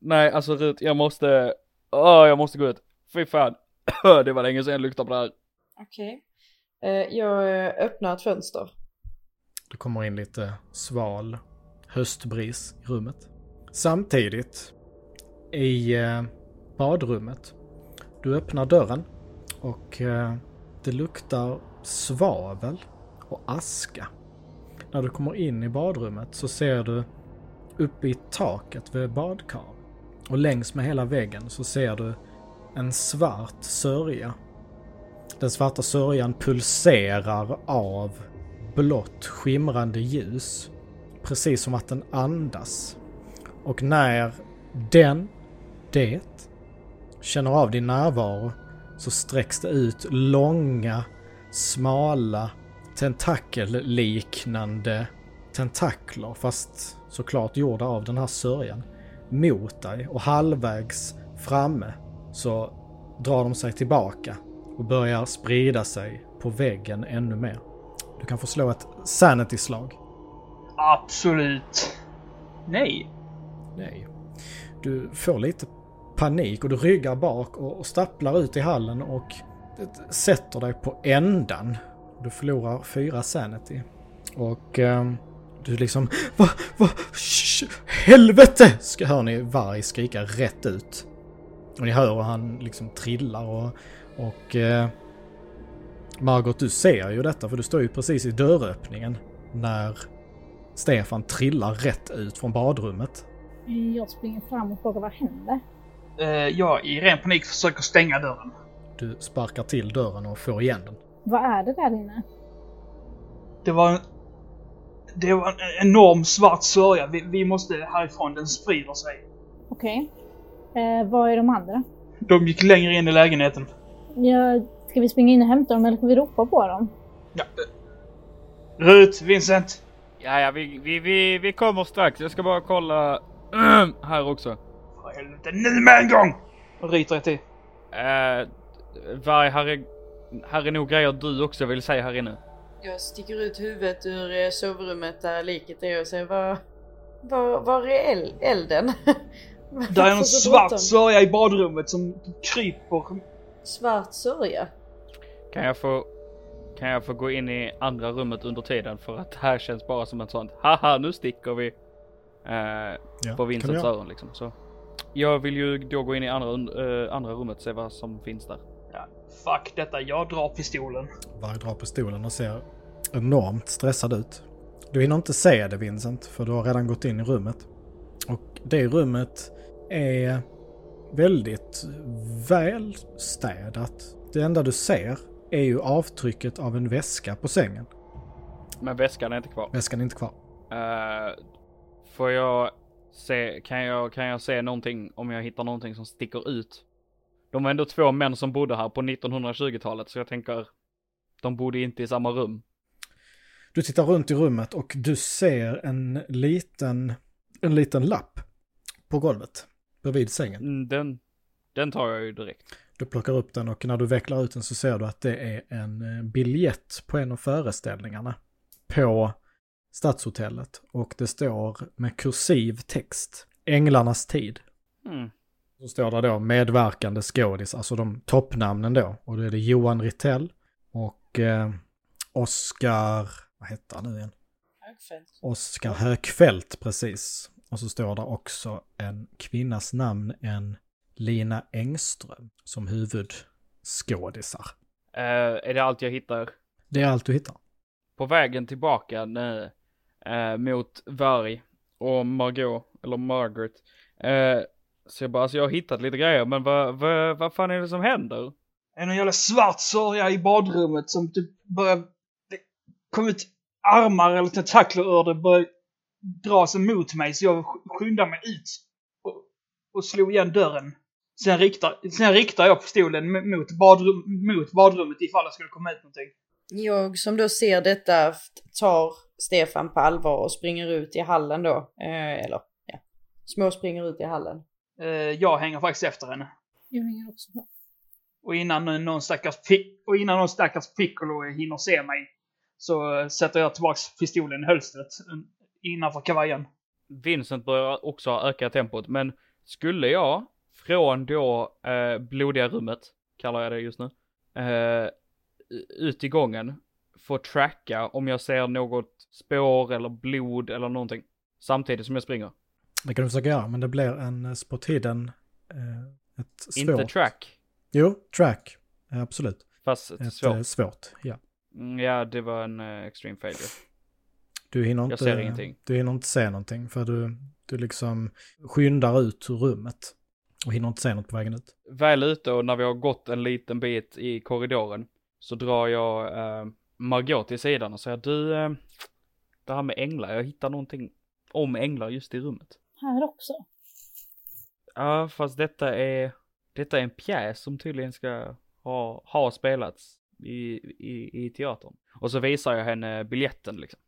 Nej, alltså Rut, jag måste... Åh, jag måste gå ut. Fy fan. Det var länge sedan jag luktade på det här. Okej. Eh, jag eh, öppnar ett fönster. Det kommer in lite sval höstbris i rummet. Samtidigt i eh, badrummet. Du öppnar dörren och eh, det luktar svavel och aska. När du kommer in i badrummet så ser du uppe i taket vid badkar och längs med hela väggen så ser du en svart sörja. Den svarta sörjan pulserar av blått skimrande ljus. Precis som att den andas. Och när den, det, känner av din närvaro så sträcks det ut långa, smala, tentakelliknande tentakler fast såklart gjorda av den här sörjan mot dig och halvvägs framme så drar de sig tillbaka och börjar sprida sig på väggen ännu mer. Du kan få slå ett sanity-slag. Absolut. Nej. Nej. Du får lite panik och du ryggar bak och stapplar ut i hallen och sätter dig på ändan. Du förlorar fyra sanity. Och eh, du liksom... Va? Va? Sh- helvete! Ska hör ni Varg skrika rätt ut. Och ni hör hur han liksom trillar och... och eh, Margot, du ser ju detta för du står ju precis i dörröppningen när Stefan trillar rätt ut från badrummet. Jag springer fram och frågar vad händer? Eh, jag i ren panik försöker stänga dörren. Du sparkar till dörren och får igen den. Vad är det där inne? Det var en... Det var en enorm svart sörja. Vi, vi måste härifrån. Den sprider sig. Okej. Eh, vad är de andra? De gick längre in i lägenheten. Ja, ska vi springa in och hämta dem eller ska vi ropa på dem? Ja. Rut, Vincent. Ja, ja, vi, vi, vi, vi kommer strax. Jag ska bara kolla här också. För helvete, nu med en gång! Och ryter jag till. Uh, Varg, här är, här är nog grejer du också vill säga här inne. Jag sticker ut huvudet ur eh, sovrummet där liket är och säger var, var, var är el- elden? Där är en Varför så svart sörja i badrummet som kryper. Svart sörja? Kan jag få, kan jag få gå in i andra rummet under tiden för att det här känns bara som ett sånt haha nu sticker vi. Uh, Ja, på Vincents öron liksom. Så. Jag vill ju då gå in i andra, uh, andra rummet och se vad som finns där. Ja, fuck detta, jag drar pistolen. Varg drar pistolen och ser enormt stressad ut. Du hinner inte se det Vincent, för du har redan gått in i rummet. Och det rummet är väldigt välstädat. Det enda du ser är ju avtrycket av en väska på sängen. Men väskan är inte kvar. Väskan är inte kvar. Uh, får jag se, kan jag, kan jag se någonting om jag hittar någonting som sticker ut? De var ändå två män som bodde här på 1920-talet så jag tänker de bodde inte i samma rum. Du tittar runt i rummet och du ser en liten, en liten lapp på golvet bredvid sängen. Mm, Den, den tar jag ju direkt. Du plockar upp den och när du vecklar ut den så ser du att det är en eh, biljett på en av föreställningarna på Stadshotellet och det står med kursiv text Änglarnas tid. Mm. Så står det då medverkande skådis, alltså de toppnamnen då. Och då är det Johan Rittell och eh, Oskar, vad heter han nu igen? Oskar Högfeldt, precis. Och så står det också en kvinnas namn, en Lina Engström, som huvudskådisar. Eh, är det allt jag hittar? Det är allt du hittar. På vägen tillbaka nu, eh, mot Varg och Margot, eller Margaret. Eh, så jag bara, alltså jag har hittat lite grejer, men vad, vad, vad fan är det som händer? Någon jävla svart sörja i badrummet som typ börjar... Det kom ut armar eller tentakler ur det började dra sig mot mig så jag sk- skyndade mig ut och, och slog igen dörren. Sen riktar, sen riktar jag pistolen mot, badrum, mot badrummet ifall det skulle komma ut någonting. Jag som då ser detta tar Stefan på allvar och springer ut i hallen då. Eh, eller ja, små springer ut i hallen. Eh, jag hänger faktiskt efter henne. Jag hänger också på. Och innan någon stackars, och innan någon stackars piccolo hinner se mig så eh, sätter jag tillbaks pistolen i hölstret eh, innanför kavajen. Vincent börjar också öka tempot, men skulle jag från då eh, blodiga rummet, kallar jag det just nu, eh, ut i gången, få tracka om jag ser något spår eller blod eller någonting, samtidigt som jag springer. Det kan du försöka göra, men det blir en eh, spot hidden, eh, ett svårt... Inte track, Jo, track. Eh, Absolut. fast Ett svårt. svårt. svårt, ja. Mm, Ja, det var en eh, extreme failure. Du hinner Jag inte, ser ingenting. Du hinner inte se någonting för du, du liksom skyndar ut ur rummet och hinner inte se något på vägen ut. Väl ute och när vi har gått en liten bit i korridoren så drar jag eh, Margot till sidan och säger du, eh, det här med änglar, jag hittar någonting om änglar just i rummet. Här också. Ja, fast detta är, detta är en pjäs som tydligen ska ha, ha spelats i, i, i teatern. Och så visar jag henne biljetten liksom.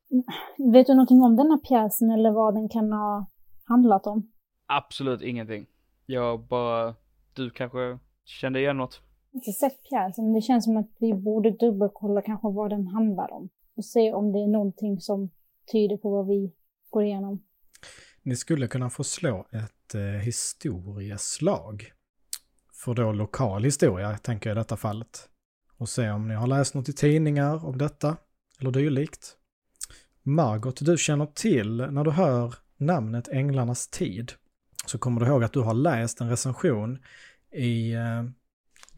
Vet du någonting om denna pjäsen eller vad den kan ha handlat om? Absolut ingenting. Jag bara, du kanske kände igen något? Jag har inte sett pjäsen, men det känns som att vi borde dubbelkolla kanske vad den handlar om. Och se om det är någonting som tyder på vad vi går igenom. Ni skulle kunna få slå ett eh, historieslag. För då lokal historia, tänker jag i detta fallet. Och se om ni har läst något i tidningar om detta, eller dylikt. Margot, du känner till, när du hör namnet Änglarnas tid, så kommer du ihåg att du har läst en recension i eh,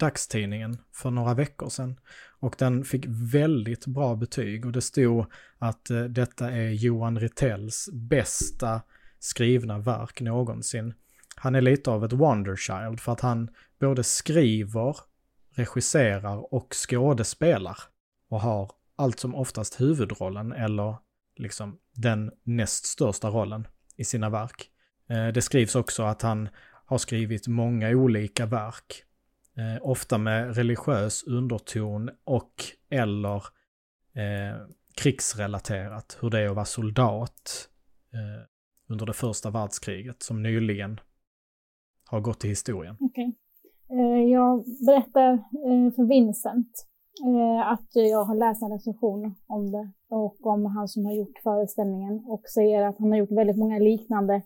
dagstidningen för några veckor sedan. Och den fick väldigt bra betyg och det stod att eh, detta är Johan Rittells bästa skrivna verk någonsin. Han är lite av ett wonderchild för att han både skriver, regisserar och skådespelar och har allt som oftast huvudrollen eller liksom den näst största rollen i sina verk. Eh, Det skrivs också att han har skrivit många olika verk, eh, ofta med religiös underton och eller eh, krigsrelaterat, hur det är att vara soldat eh, under det första världskriget som nyligen har gått till historien. Okay. Eh, Jag berättar eh, för Vincent eh, att jag har läst en recension om det och om han som har gjort föreställningen och säger att han har gjort väldigt många liknande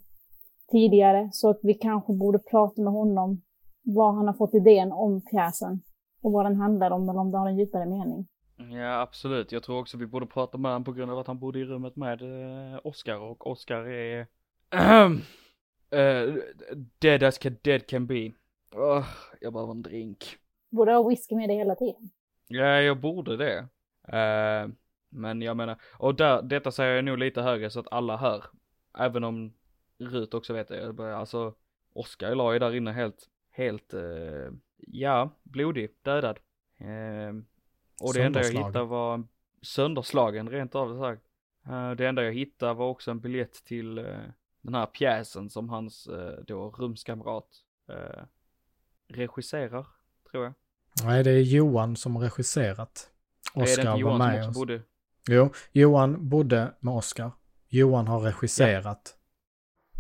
tidigare så att vi kanske borde prata med honom vad han har fått idén om pjäsen och vad den handlar om eller om det har en djupare mening. Ja, absolut. Jag tror också vi borde prata med honom på grund av att han bodde i rummet med eh, Oscar och Oscar är eh, dead as can, dead can be. Åh, jag behöver en drink. Borde ha whisky med dig hela tiden. Ja, jag borde det. Eh, men jag menar, och där, detta säger jag nog lite högre så att alla hör. Även om Rut också vet det. Alltså, Oscar la ju där inne helt, helt, eh, ja, blodig, dödad. Eh, och det enda jag hittade var en- sönderslagen rent av sagt. Eh, det enda jag hittade var också en biljett till eh, den här pjäsen som hans eh, då rumskamrat eh, regisserar, tror jag. Nej, det är Johan som regisserat. är det Oscar inte var Johan som med. också bodde? Jo, Johan bodde med Oscar. Johan har regisserat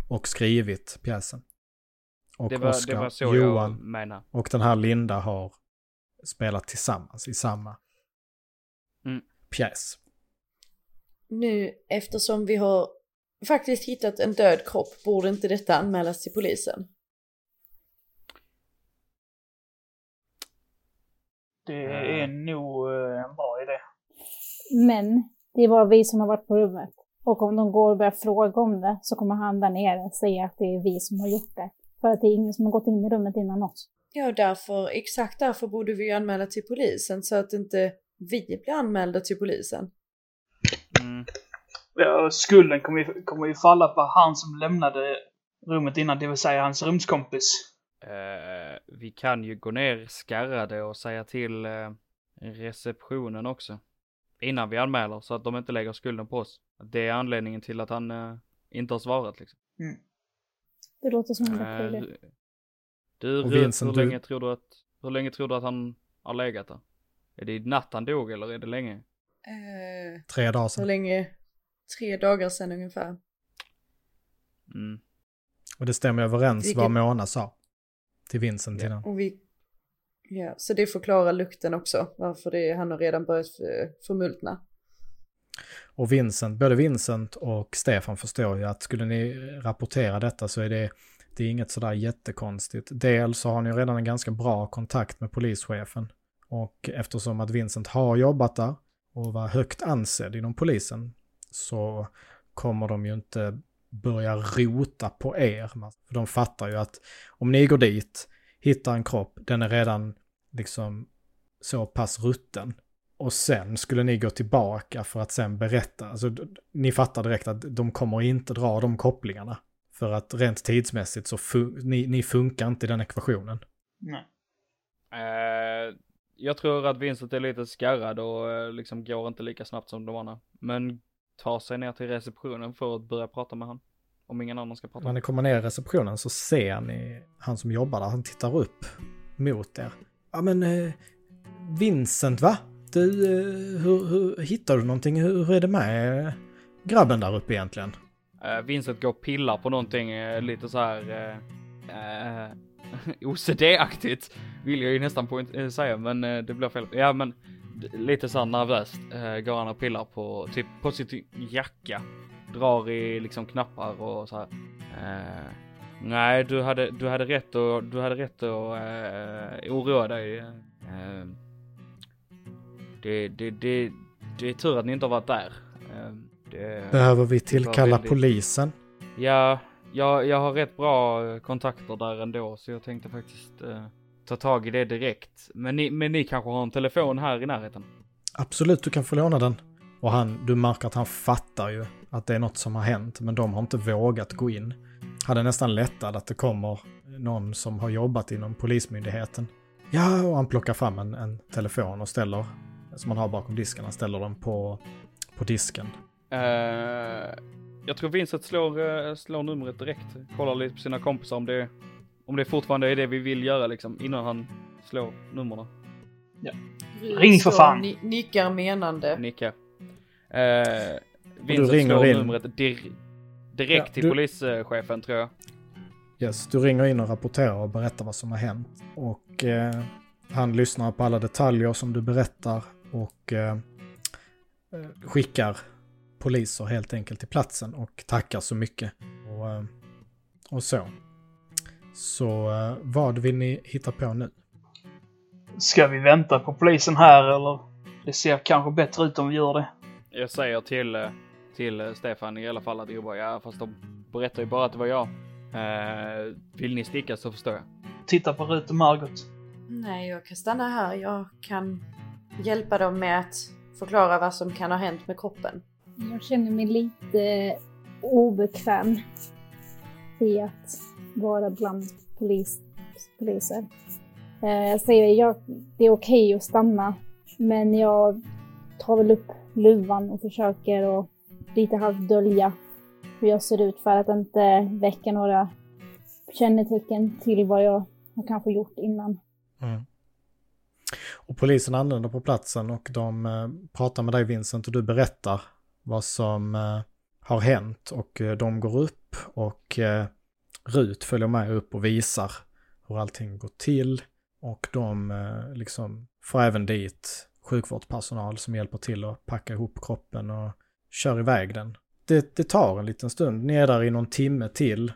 och skrivit pjäsen. Och Det var, Oskar, det var så Johan jag menar. och den här Linda har spelat tillsammans i samma Mm. pjäs. Nu eftersom vi har faktiskt hittat en död kropp borde inte detta anmälas till polisen. Det är nog eh, en bra idé. Men det är bara vi som har varit på rummet. Och om de går och börjar fråga om det så kommer han där nere säga att det är vi som har gjort det. För att det är ingen som har gått in i rummet innan oss. Ja, därför, exakt därför borde vi ju anmäla till polisen så att inte vi blir anmälda till polisen. Mm. Ja, skulden kommer ju, kommer ju falla på han som lämnade rummet innan, det vill säga hans rumskompis. Eh, vi kan ju gå ner skarrade och säga till eh, receptionen också. Innan vi anmäler så att de inte lägger skulden på oss. Det är anledningen till att han eh, inte har svarat liksom. Det låter som en bra idé. du, Och Vincent, hur du- länge tror du att, hur länge tror du att han har legat där? Är det i natt han dog eller är det länge? Eh, Tre dagar sedan. länge? Tre dagar sedan ungefär. Mm. Och det stämmer överens Vilket- vad Mona sa till Vincent Ja. innan. Och vi... Ja, så det förklarar lukten också, varför det, han har redan börjat förmultna. Och Vincent, både Vincent och Stefan förstår ju att skulle ni rapportera detta så är det, det är inget sådär jättekonstigt. Dels så har ni ju redan en ganska bra kontakt med polischefen. Och eftersom att Vincent har jobbat där och var högt ansedd inom polisen så kommer de ju inte börja rota på er. För de fattar ju att om ni går dit, hittar en kropp, den är redan liksom så pass rutten. Och sen skulle ni gå tillbaka för att sen berätta. Alltså, ni fattar direkt att de kommer inte dra de kopplingarna. För att rent tidsmässigt så fun- ni, ni funkar inte i den ekvationen. Nej. Eh, jag tror att Vincent är lite skarrad och eh, liksom går inte lika snabbt som de andra. Men tar sig ner till receptionen för att börja prata med han. Om ingen annan ska prata. När ni kommer ner i receptionen så ser ni han som jobbar där. Han tittar upp mot er. Ja men eh, Vincent va? Du, eh, hur, hur hittar du någonting? Hur, hur är det med grabben där uppe egentligen? Uh, Vincent går och pillar på någonting eh, lite så här uh, uh, OCD-aktigt vill jag ju nästan point- säga, men det blir fel. Ja, men d- lite så här nervöst går han och pillar på typ på sitt jacka, drar i liksom knappar och så här. Nej, du hade, du hade rätt och du hade rätt att oroa dig. Det, det, det, det är tur att ni inte har varit där. Eh, det, Behöver vi tillkalla väldigt- polisen? Ja, jag, jag har rätt bra eh, kontakter där ändå så jag tänkte faktiskt eh, ta tag i det direkt. Men ni, men ni kanske har en telefon här i närheten? Absolut, du kan få låna den. Och han, du märker att han fattar ju att det är något som har hänt, men de har inte vågat gå in. Hade nästan lättad att det kommer någon som har jobbat inom polismyndigheten. Ja, och han plockar fram en, en telefon och ställer, som man har bakom disken, han ställer den på, på disken. Eh, jag tror Vincent slår, eh, slår numret direkt. Kollar lite på sina kompisar om det, om det fortfarande är det vi vill göra liksom innan han slår numren. Ring för fan. Ni, nickar menande. Nickar. Eh, Vincent ringer slår in. numret dir direkt Ja, till du- polischefen tror jag. Yes, du ringer in och rapporterar och berättar vad som har hänt. Och eh, han lyssnar på alla detaljer som du berättar och eh, eh, skickar poliser helt enkelt till platsen och tackar så mycket. Och, eh, och så. Så eh, vad vill ni hitta på nu? Ska vi vänta på polisen här eller? Det ser kanske bättre ut om vi gör det. Jag säger till, till Stefan i alla fall att jag bara, ja fast de berättar ju bara att det var jag. Eh, vill ni sticka så förstår jag. Titta på Rut och Margot. Nej, jag kan stanna här. Jag kan hjälpa dem med att förklara vad som kan ha hänt med kroppen. Jag känner mig lite obekväm i att vara bland polis, poliser. Eh, Jag säger jag, det är okej att stanna, men jag tar väl upp luvan och försöker att lite halvt dölja hur jag ser ut för att inte väcka några kännetecken till vad jag har kanske gjort innan. Mm. Och polisen anländer på platsen och de eh, pratar med dig Vincent och du berättar vad som eh, har hänt och eh, de går upp och eh, Rut följer med upp och visar hur allting går till. Och de eh, liksom får även dit sjukvårdspersonal som hjälper till att packa ihop kroppen och kör iväg den. Det, det tar en liten stund. Ni är där i någon timme till.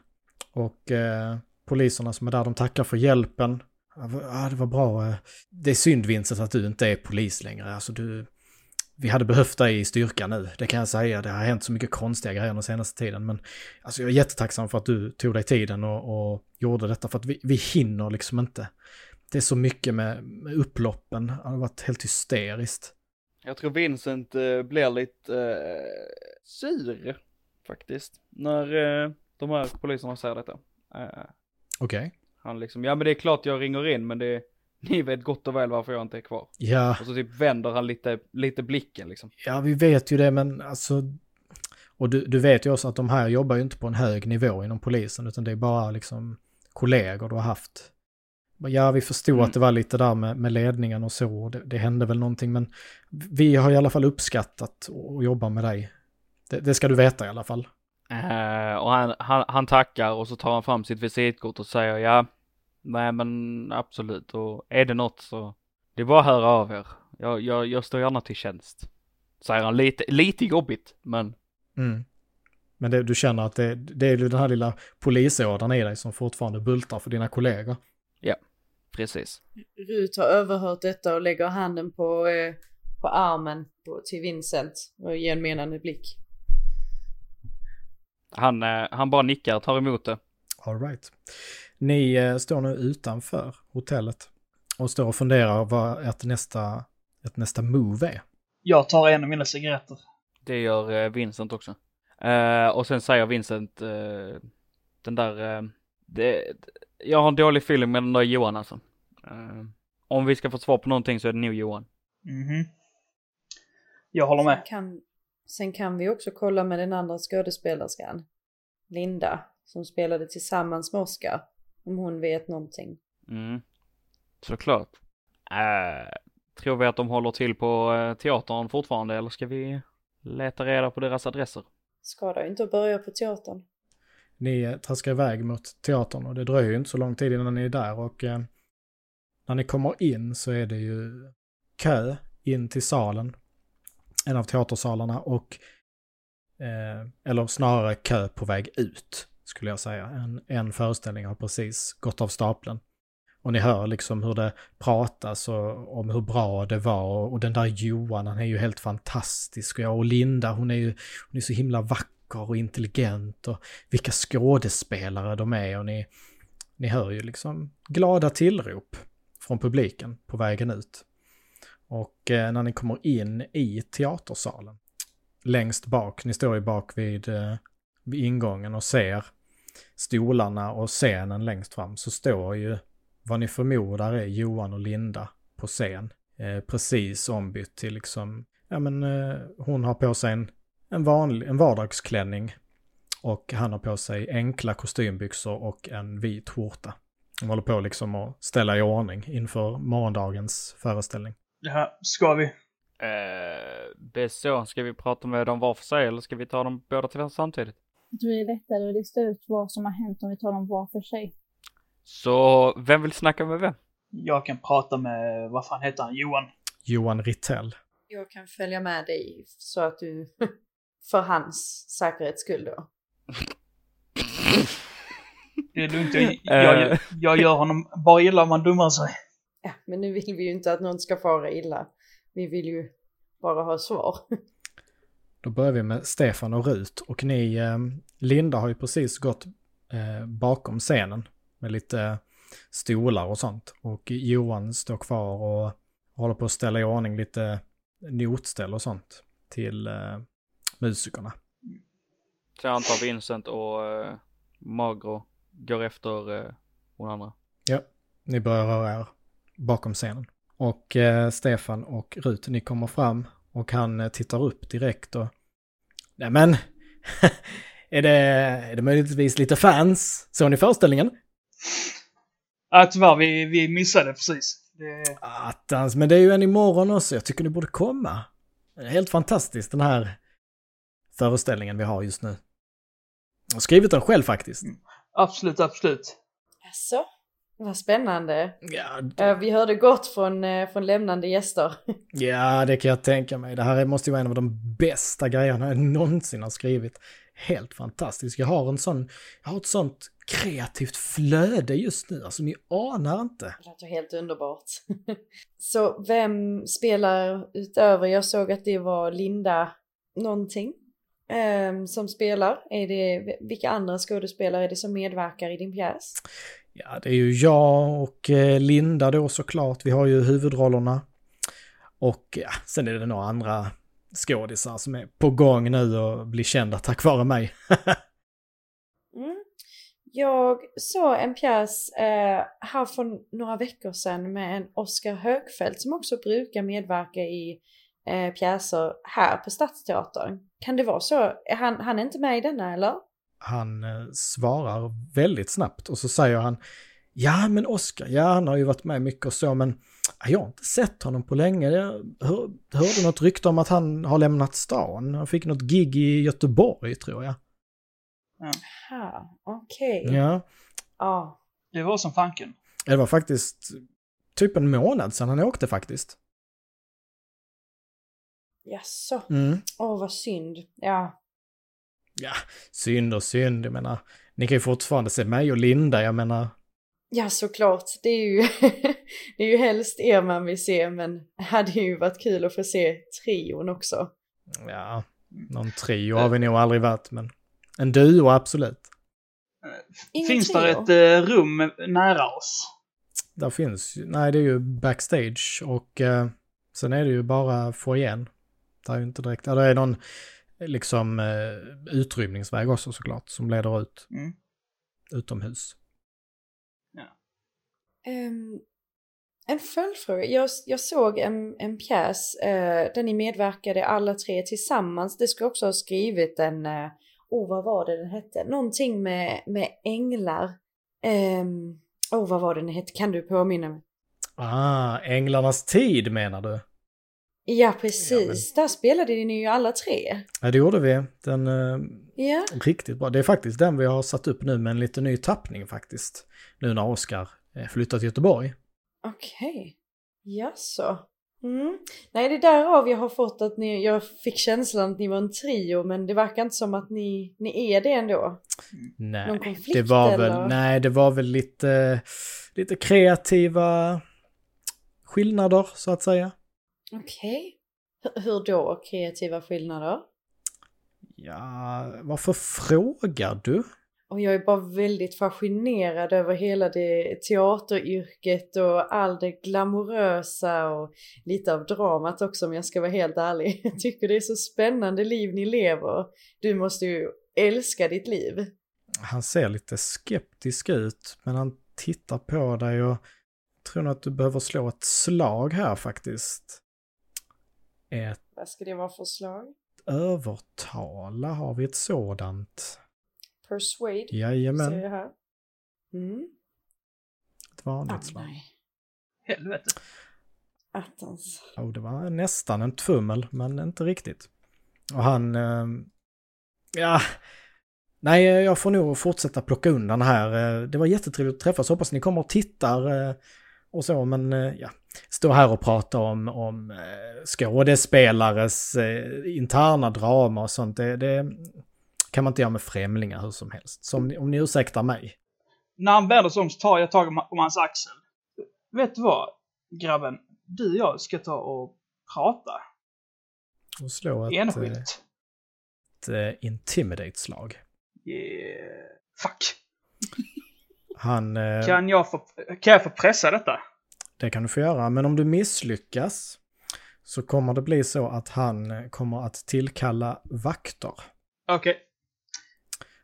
Och eh, poliserna som är där, de tackar för hjälpen. Ja, det var bra. Det är synd Vincent att du inte är polis längre. Alltså du... Vi hade behövt dig i styrka nu, det kan jag säga. Det har hänt så mycket konstiga grejer den senaste tiden. Men alltså, jag är jättetacksam för att du tog dig tiden och, och gjorde detta. För att vi, vi hinner liksom inte. Det är så mycket med, med upploppen. Det har varit helt hysteriskt. Jag tror Vincent eh, blir lite eh, sur faktiskt. När eh, de här poliserna säger detta. Eh, Okej. Han liksom, ja men det är klart jag ringer in men det, ni vet gott och väl varför jag inte är kvar. Ja, Och så typ vänder han lite, lite blicken liksom. ja, vi vet ju det, men alltså... Och du, du vet ju också att de här jobbar ju inte på en hög nivå inom polisen, utan det är bara liksom kollegor du har haft. Ja, vi förstod Mm. att det var lite där med, med ledningen och så, och det, det hände väl någonting, men vi har i alla fall uppskattat att jobba med dig. Det, det ska du veta i alla fall. Eh, och han, han, han tackar och så tar han fram sitt visitkort och säger ja, nej men absolut och är det något så det är bara att höra av er. Jag, jag, jag står gärna till tjänst. Säger han lite, lite jobbigt men Mm. Men det, du känner att det, det är ju den här lilla polisådern i dig som fortfarande bultar för dina kollegor. precis. Rut har överhört detta och lägger handen på, eh, på armen på, till Vincent och ger en menande blick. Han, eh, han bara nickar och tar emot det. All right. Ni eh, står nu utanför hotellet och står och funderar vad ett nästa, ett nästa move är. Jag tar en av mina cigaretter. Det gör eh, Vincent också. Eh, och sen säger Vincent eh, den där, eh, det, jag har en dålig feeling med den där Johan alltså. Eh, om vi ska få svar på någonting så är det nog Johan. Mhm. Jag håller med. Kan, sen kan vi också kolla med den andra skådespelerskan. Linda, som spelade tillsammans med Oscar. Om hon vet någonting. Mm. Såklart. Eh, tror vi att de håller till på eh, teatern fortfarande eller ska vi leta reda på deras adresser? Skadar inte att börja på teatern. Ni eh, traskar iväg mot teatern och det dröjer ju inte så lång tid innan ni är där och eh, när ni kommer in så är det ju kö in till salen. En av teatersalarna och eh, eller snarare kö på väg ut skulle jag säga. En, en föreställning har precis gått av stapeln. Och ni hör liksom hur det pratas och, om hur bra det var och, och den där Johan, han är ju helt fantastisk. Och, jag och Linda, hon är ju hon är så himla vacker och intelligent och vilka skådespelare de är och ni, ni hör ju liksom glada tillrop från publiken på vägen ut. Och eh, när ni kommer in i teatersalen, längst bak, ni står ju bak vid, eh, vid ingången och ser stolarna och scenen längst fram, så står ju vad ni förmodar är Johan och Linda på scen. Eh, precis ombytt till liksom, ja men eh, hon har på sig en, en, vanlig, en vardagsklänning och han har på sig enkla kostymbyxor och en vit skjorta. De håller på liksom att ställa i ordning inför morgondagens föreställning. Ja, ska vi? Eh, det är så, ska vi prata med dem var för sig eller ska vi ta dem båda till samtidigt? Jag tror det är lättare att lista ut vad som har hänt om vi tar dem var för sig. Så vem vill snacka med vem? Jag kan prata med, vad fan heter han, Johan? Johan Rittell. Jag kan följa med dig så att du, för hans säkerhets skull då. Det är lugnt, jag, jag, jag gör honom bara illa om han dummar sig. Ja, men nu vill vi ju inte att någon ska fara illa. Vi vill ju bara ha svar. Då börjar vi med Stefan och Rut och ni, eh, Linda har ju precis gått eh, bakom scenen med lite stolar och sånt. Och Johan står kvar och håller på att ställa i ordning lite notställ och sånt till eh, musikerna. Så jag antar Vincent och eh, Magro går efter eh, hon andra. Ja, ni börjar röra er bakom scenen. Och eh, Stefan och Rut, ni kommer fram och han eh, tittar upp direkt och... Nämen! är, det, är det möjligtvis lite fans? Såg ni föreställningen? Ja, tyvärr, vi, vi missade precis. Det, Attans, men det är ju en imorgon också. Jag tycker ni borde komma. Det är helt fantastiskt den här föreställningen vi har just nu. Jag har skrivit den själv faktiskt. Absolut, absolut. Jaså? Vad spännande. Ja, Eh, Vi hörde gott från, eh, från lämnande gäster. ja, det kan jag tänka mig. Det här måste ju vara en av de bästa grejerna jag någonsin har skrivit. Helt fantastiskt. Jag har en sån, jag har ett sånt kreativt flöde just nu. Alltså ni anar inte. Det låter helt underbart. Så vem spelar utöver, jag såg att det var Linda någonting ehm, som spelar. Är det, vilka andra skådespelare är det som medverkar i din pjäs? Ja, det är ju jag och eh, Linda då såklart. Vi har ju huvudrollerna. Och ja, sen är det några andra skådisar som är på gång nu och blir kända tack vare mig. Mm. Jag såg en pjäs eh, här för några veckor sedan med en Oskar Högfeldt som också brukar medverka i eh, pjäser här på Stadsteatern. Kan det vara så? Han, han är inte med i denna eller? Han eh, svarar väldigt snabbt och så säger han Ja, men Oskar, ja, han har ju varit med mycket och så, men ja, jag har inte sett honom på länge. Jag hör, hörde något rykte om att han har lämnat stan. Han fick något gig i Göteborg, tror jag. Ha, okej. Ja, Ja. Det var som fanken. det var faktiskt typ en månad sedan han åkte faktiskt. Jaså? Mm. Åh, vad synd. Ja. Ja, synd och synd, jag menar. Ni kan ju fortfarande se mig och Linda, jag menar. Ja, såklart. Det är ju, det är ju helst er man vill se, men det hade ju varit kul att få se trion också. Ja, någon trio har vi nog aldrig varit, men en duo absolut. Ingen Finns trio? det ett eh, rum nära oss? Där finns ju, nej det är ju backstage och eh, sen är det ju bara foajén. Det är ju inte direkt, ja det är någon liksom eh, utrymningsväg också såklart som leder ut Mm. utomhus. Ehm, en följdfråga. Jag, jag såg en, en pjäs eh, där ni medverkade alla tre tillsammans. Det skulle också ha skrivit en, eh, oh vad var det den hette? Någonting med, med änglar. Ehm, oh vad var det den hette? Kan du påminna mig? Ah, Änglarnas tid menar du? Ja precis, där spelade ni ju alla tre. Ja det gjorde vi. Den eh, Ja, riktigt bra. Det är faktiskt den vi har satt upp nu med en lite ny tappning faktiskt. Nu när Oskar eh, flyttat till Göteborg. okej. Jaså? Mm. Nej, det är därav jag har fått att ni, jag fick känslan att ni var en trio, men det verkar inte som att ni, ni är det ändå. Någon Nej, konflikt det var väl, eller? nej, det var väl lite, lite kreativa skillnader så att säga. Okej. H- Hur då kreativa skillnader? Ja, varför frågar du? Och jag är bara väldigt fascinerad över hela det teateryrket och all det glamorösa och lite av dramat också om jag ska vara helt ärlig. Jag tycker det är så spännande liv ni lever. Du måste ju älska ditt liv. Han ser lite skeptisk ut, men han tittar på dig och tror nog att du behöver slå ett slag här faktiskt. Ett Vad ska det vara för slag? övertala, har vi ett sådant? Persuade, ser Jajamän, jag här. Mm. ett vanligt Ah, slag. nej. Helvete. Attans. Oh, det var nästan en tfummel, men inte riktigt. Och han... Eh, ja... Nej, jag får nog fortsätta plocka undan här. Eh, Det var jättetrevligt att träffas. Hoppas ni kommer och tittar eh, och så, men eh, ja. Stå här och prata om, om eh, skådespelares eh, interna drama och sånt. Det, det kan man inte göra med främlingar hur som helst. Så om ni, om ni ursäktar mig. När han vänder sig om så tar jag tag om, hans axel. Vet du vad, grabben? Du och jag ska ta och prata. Och slå ett, Enskilt. ett eh, intimidate-slag. Yeah. Fuck. Han... eh, Kan jag, få, kan jag få pressa detta? Det kan du få göra, men om du misslyckas så kommer det bli så att han kommer att tillkalla vakter. Okej.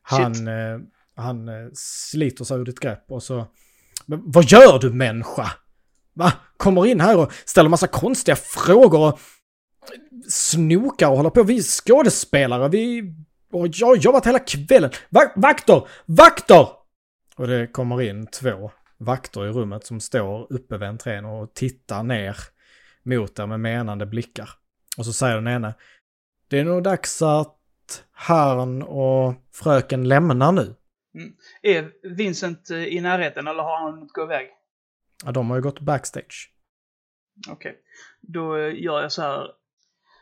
Han, eh, han eh, sliter sig ur ditt grepp och så... Men vad gör du människa? Va? Kommer in här och ställer massa konstiga frågor och snokar och håller på. Vi är skådespelare, vi... Och jag har jobbat hela kvällen. Va vakter! Vakter! Och det kommer in två vakter i rummet som står uppe vid entrén och tittar ner mot er med menande blickar. Och så säger den ene. Det är nog dags att herrn och fröken lämnar nu. Är Vincent eh, i närheten eller har han hunnit gå iväg? Ja, de har ju gått backstage. Okej. Då eh, gör jag så här.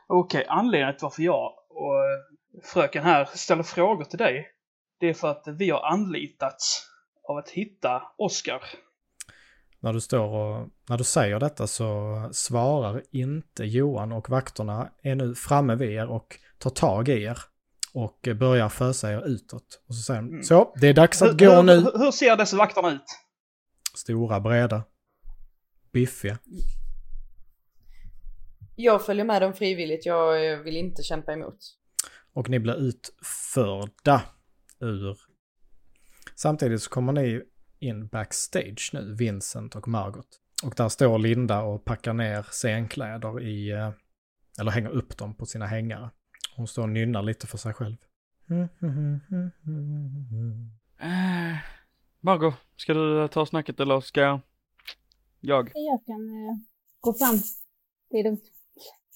Okej, anledningen till varför jag och eh, fröken här ställer frågor till dig. Det är för att vi har anlitats av att hitta Oscar. När du står och, när du säger detta så svarar inte Johan och vakterna är nu framme vid er och tar tag i er. Och börjar fösa er utåt. Och så säger de, Mm. så, det är dags att Hur- gå hur, nu. Hur, hur ser dessa vakterna ut? Stora, breda. Biffiga. Jag följer med dem frivilligt, jag vill inte kämpa emot. Och ni blir utförda ur... Samtidigt så kommer ni in backstage nu, Vincent och Margot. Och där står Linda och packar ner scenkläder i... eh, Eller hänger upp dem på sina hängare. Hon står och nynnar lite för sig själv. Eh, Margot, ska du ta snacket eller ska jag? Jag? Jag kan eh, gå fram. Det är lugnt.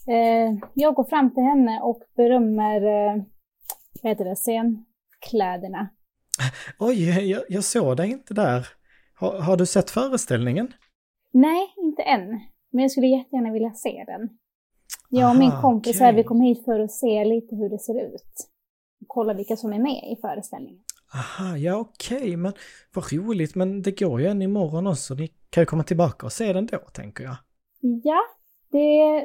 Eh, jag går fram till henne och berömmer, eh, vad heter det, scenkläderna. Oj, jag, jag såg dig inte där. Har, har du sett föreställningen? Nej, inte än. Men jag skulle jättegärna vilja se den. Jag och min Aha, kompis här, okej. vi kom hit för att se lite hur det ser ut. Kolla vilka som är med i föreställningen. Aha, ja okej, men vad roligt, men det går ju en imorgon också. Ni kan ju komma tillbaka och se den då, tänker jag. Ja, det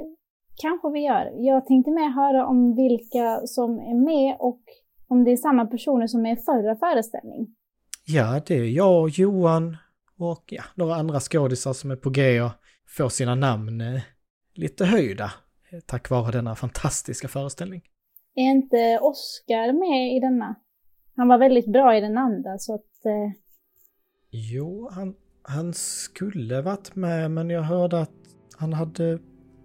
kanske vi gör. Jag tänkte med höra om vilka som är med och om det är samma personer som är i förra föreställning. Ja, det är jag och Johan och ja, några andra skådisar som är på G och får sina namn eh, lite höjda eh, tack vare denna fantastiska föreställning. Är inte Oscar med i denna? Han var väldigt bra i den andra så att... Eh, Jo, han, han skulle varit med men jag hörde att han hade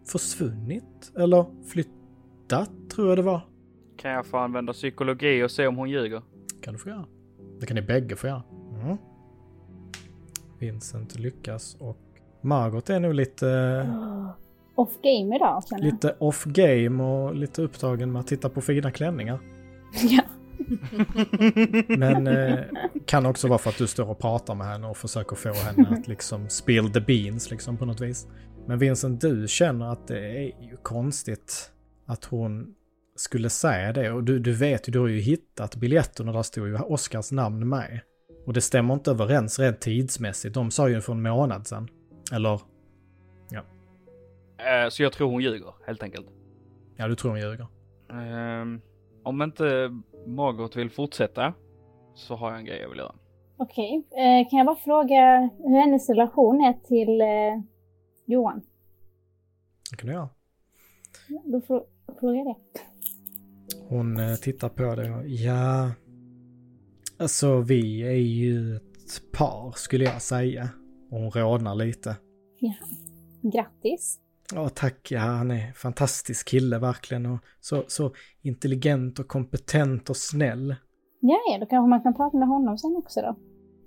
försvunnit eller flyttat tror jag det var. Kan jag få använda psykologi och se om hon ljuger? kan du få göra. Det kan ni bägge få göra. Mm. Vincent lyckas och Margot är nog lite, off game idag känner jag. lite off game och lite upptagen med att titta på fina klänningar. ja. Men eh, kan också vara för att du står och pratar med henne och försöker få henne att liksom spill the beans liksom på något vis. Men Vincent, du känner att det är ju konstigt att hon skulle säga det. Och du, du vet ju, du har ju hittat biljetterna, där står ju Oscars namn med. Och det stämmer inte överens rent tidsmässigt. De sa ju för en månad sedan. Eller, Eh, så jag tror hon ljuger, helt enkelt. ja du tror hon ljuger. Ehm, om inte Margot vill fortsätta så har jag en grej jag vill göra. Okej, eh, kan jag bara fråga hur hennes relation är till eh, Johan? Det kan du göra. Då frå- frågar jag det. Hon eh, tittar på det och ja... Alltså vi är ju ett par skulle jag säga. Och hon rodnar lite. Grattis. Ja tack, ja han är en fantastisk kille verkligen och så, så intelligent och kompetent och snäll. Ja, ja, då kanske man kan prata med honom sen också då.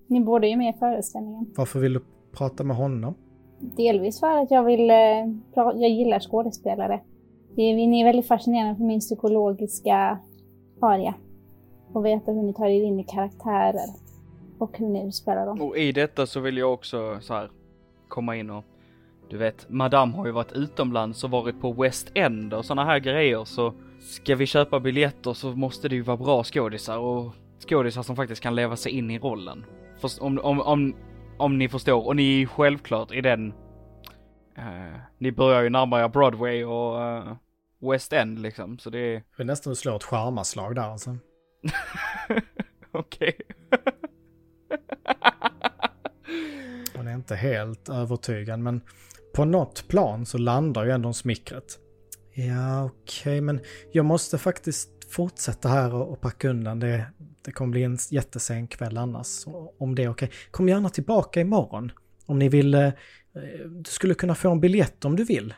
Ni är ju med i föreställningen. Varför vill du prata med honom? Delvis för att jag vill, eh, jag gillar skådespelare. Det är, ni är väldigt fascinerande för min psykologiska aria. Och veta hur ni tar er in i karaktärer. Och hur ni spelar dem. Och i detta så vill jag också så här komma in och du vet, Madame har ju varit utomlands och varit på West End och sådana här grejer så ska vi köpa biljetter så måste det ju vara bra skådisar och skådisar som faktiskt kan leva sig in i rollen. Först, om, om, om, om ni förstår, och ni är självklart i den, eh, ni börjar ju närma er Broadway och eh, West End liksom, så det är Det är nästan att slå ett charmaslag där alltså. okej. Hon är inte helt övertygad men på något plan så landar ju ändå smickret. Ja okej men jag måste faktiskt fortsätta här och, och packa undan det. Det kommer bli en jättesen kväll annars. Om det är okej. Kom gärna tillbaka imorgon. Om ni vill. Eh, du skulle kunna få en biljett om du vill.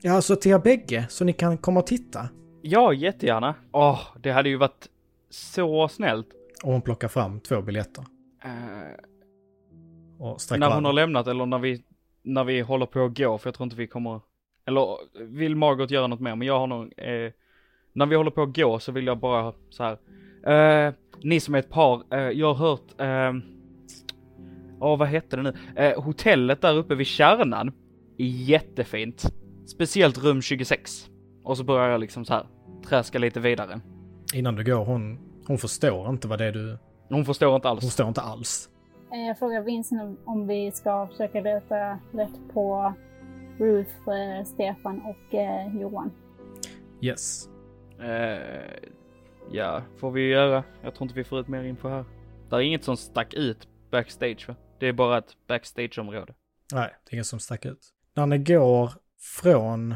Ja alltså till er bägge så ni kan komma och titta. Ja, jättegärna. Åh, det hade ju varit så snällt. Och hon plockar fram två biljetter. Eh, Och när hon har lämnat eller när vi, när vi håller på att gå, för jag tror inte vi kommer, eller vill Margot göra något mer, men jag har nog, eh, när vi håller på att gå så vill jag bara så här. Eh, ni som är ett par, eh, jag har hört, eh, ja vad hette det nu, eh, hotellet där uppe vid kärnan är jättefint. Speciellt rum 26. Och så börjar jag liksom så här träska lite vidare. Innan du går, hon, hon förstår inte vad det är du... Hon förstår inte alls. Hon förstår inte alls. Eh, Jag frågar Vincent om- om vi ska försöka leta rätt på Ruth, eh, Stefan och eh, Johan. Yes. Eh, ja, får vi göra. Jag tror inte vi får ut mer info här. Det är inget som stack ut backstage va? Det är bara ett backstageområde. Nej, det är inget som stack ut. När ni går från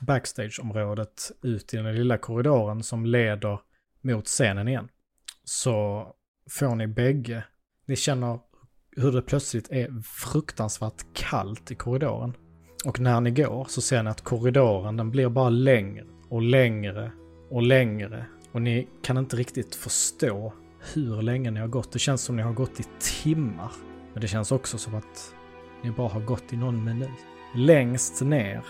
backstageområdet ut i den lilla korridoren som leder mot scenen igen så får ni bägge, ni känner hur det plötsligt är fruktansvärt kallt i korridoren. Och när ni går så ser ni att korridoren den blir bara längre och längre och längre. Och ni kan inte riktigt förstå hur länge ni har gått. Det känns som ni har gått i timmar. Men det känns också som att ni bara har gått i någon minut. Längst ner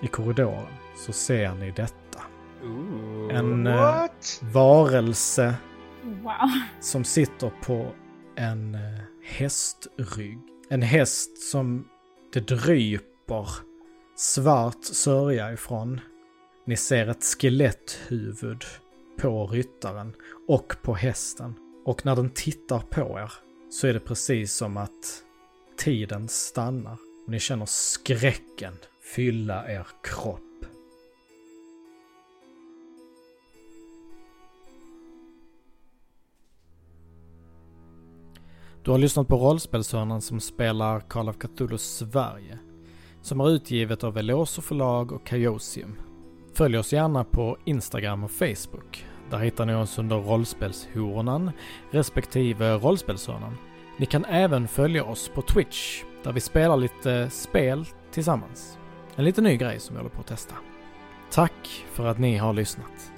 i korridoren så ser ni detta. Ooh. En eh, What? varelse Wow. som sitter på en eh, hästrygg. En häst som det dryper svart sörja ifrån. Ni ser ett skeletthuvud på ryttaren och på hästen. Och när den tittar på er så är det precis som att tiden stannar. Och ni känner skräcken fylla er kropp. Du har lyssnat på Rollspelshörnan som spelar Call of Cthulhu Sverige. Som är utgivet av Veloso förlag och Chaosium. Följ oss gärna på Instagram och Facebook. Där hittar ni oss under Rollspelshornan respektive Rollspelshörnan. Ni kan även följa oss på Twitch där vi spelar lite spel tillsammans. En liten ny grej som vi håller på att testa. Tack för att ni har lyssnat.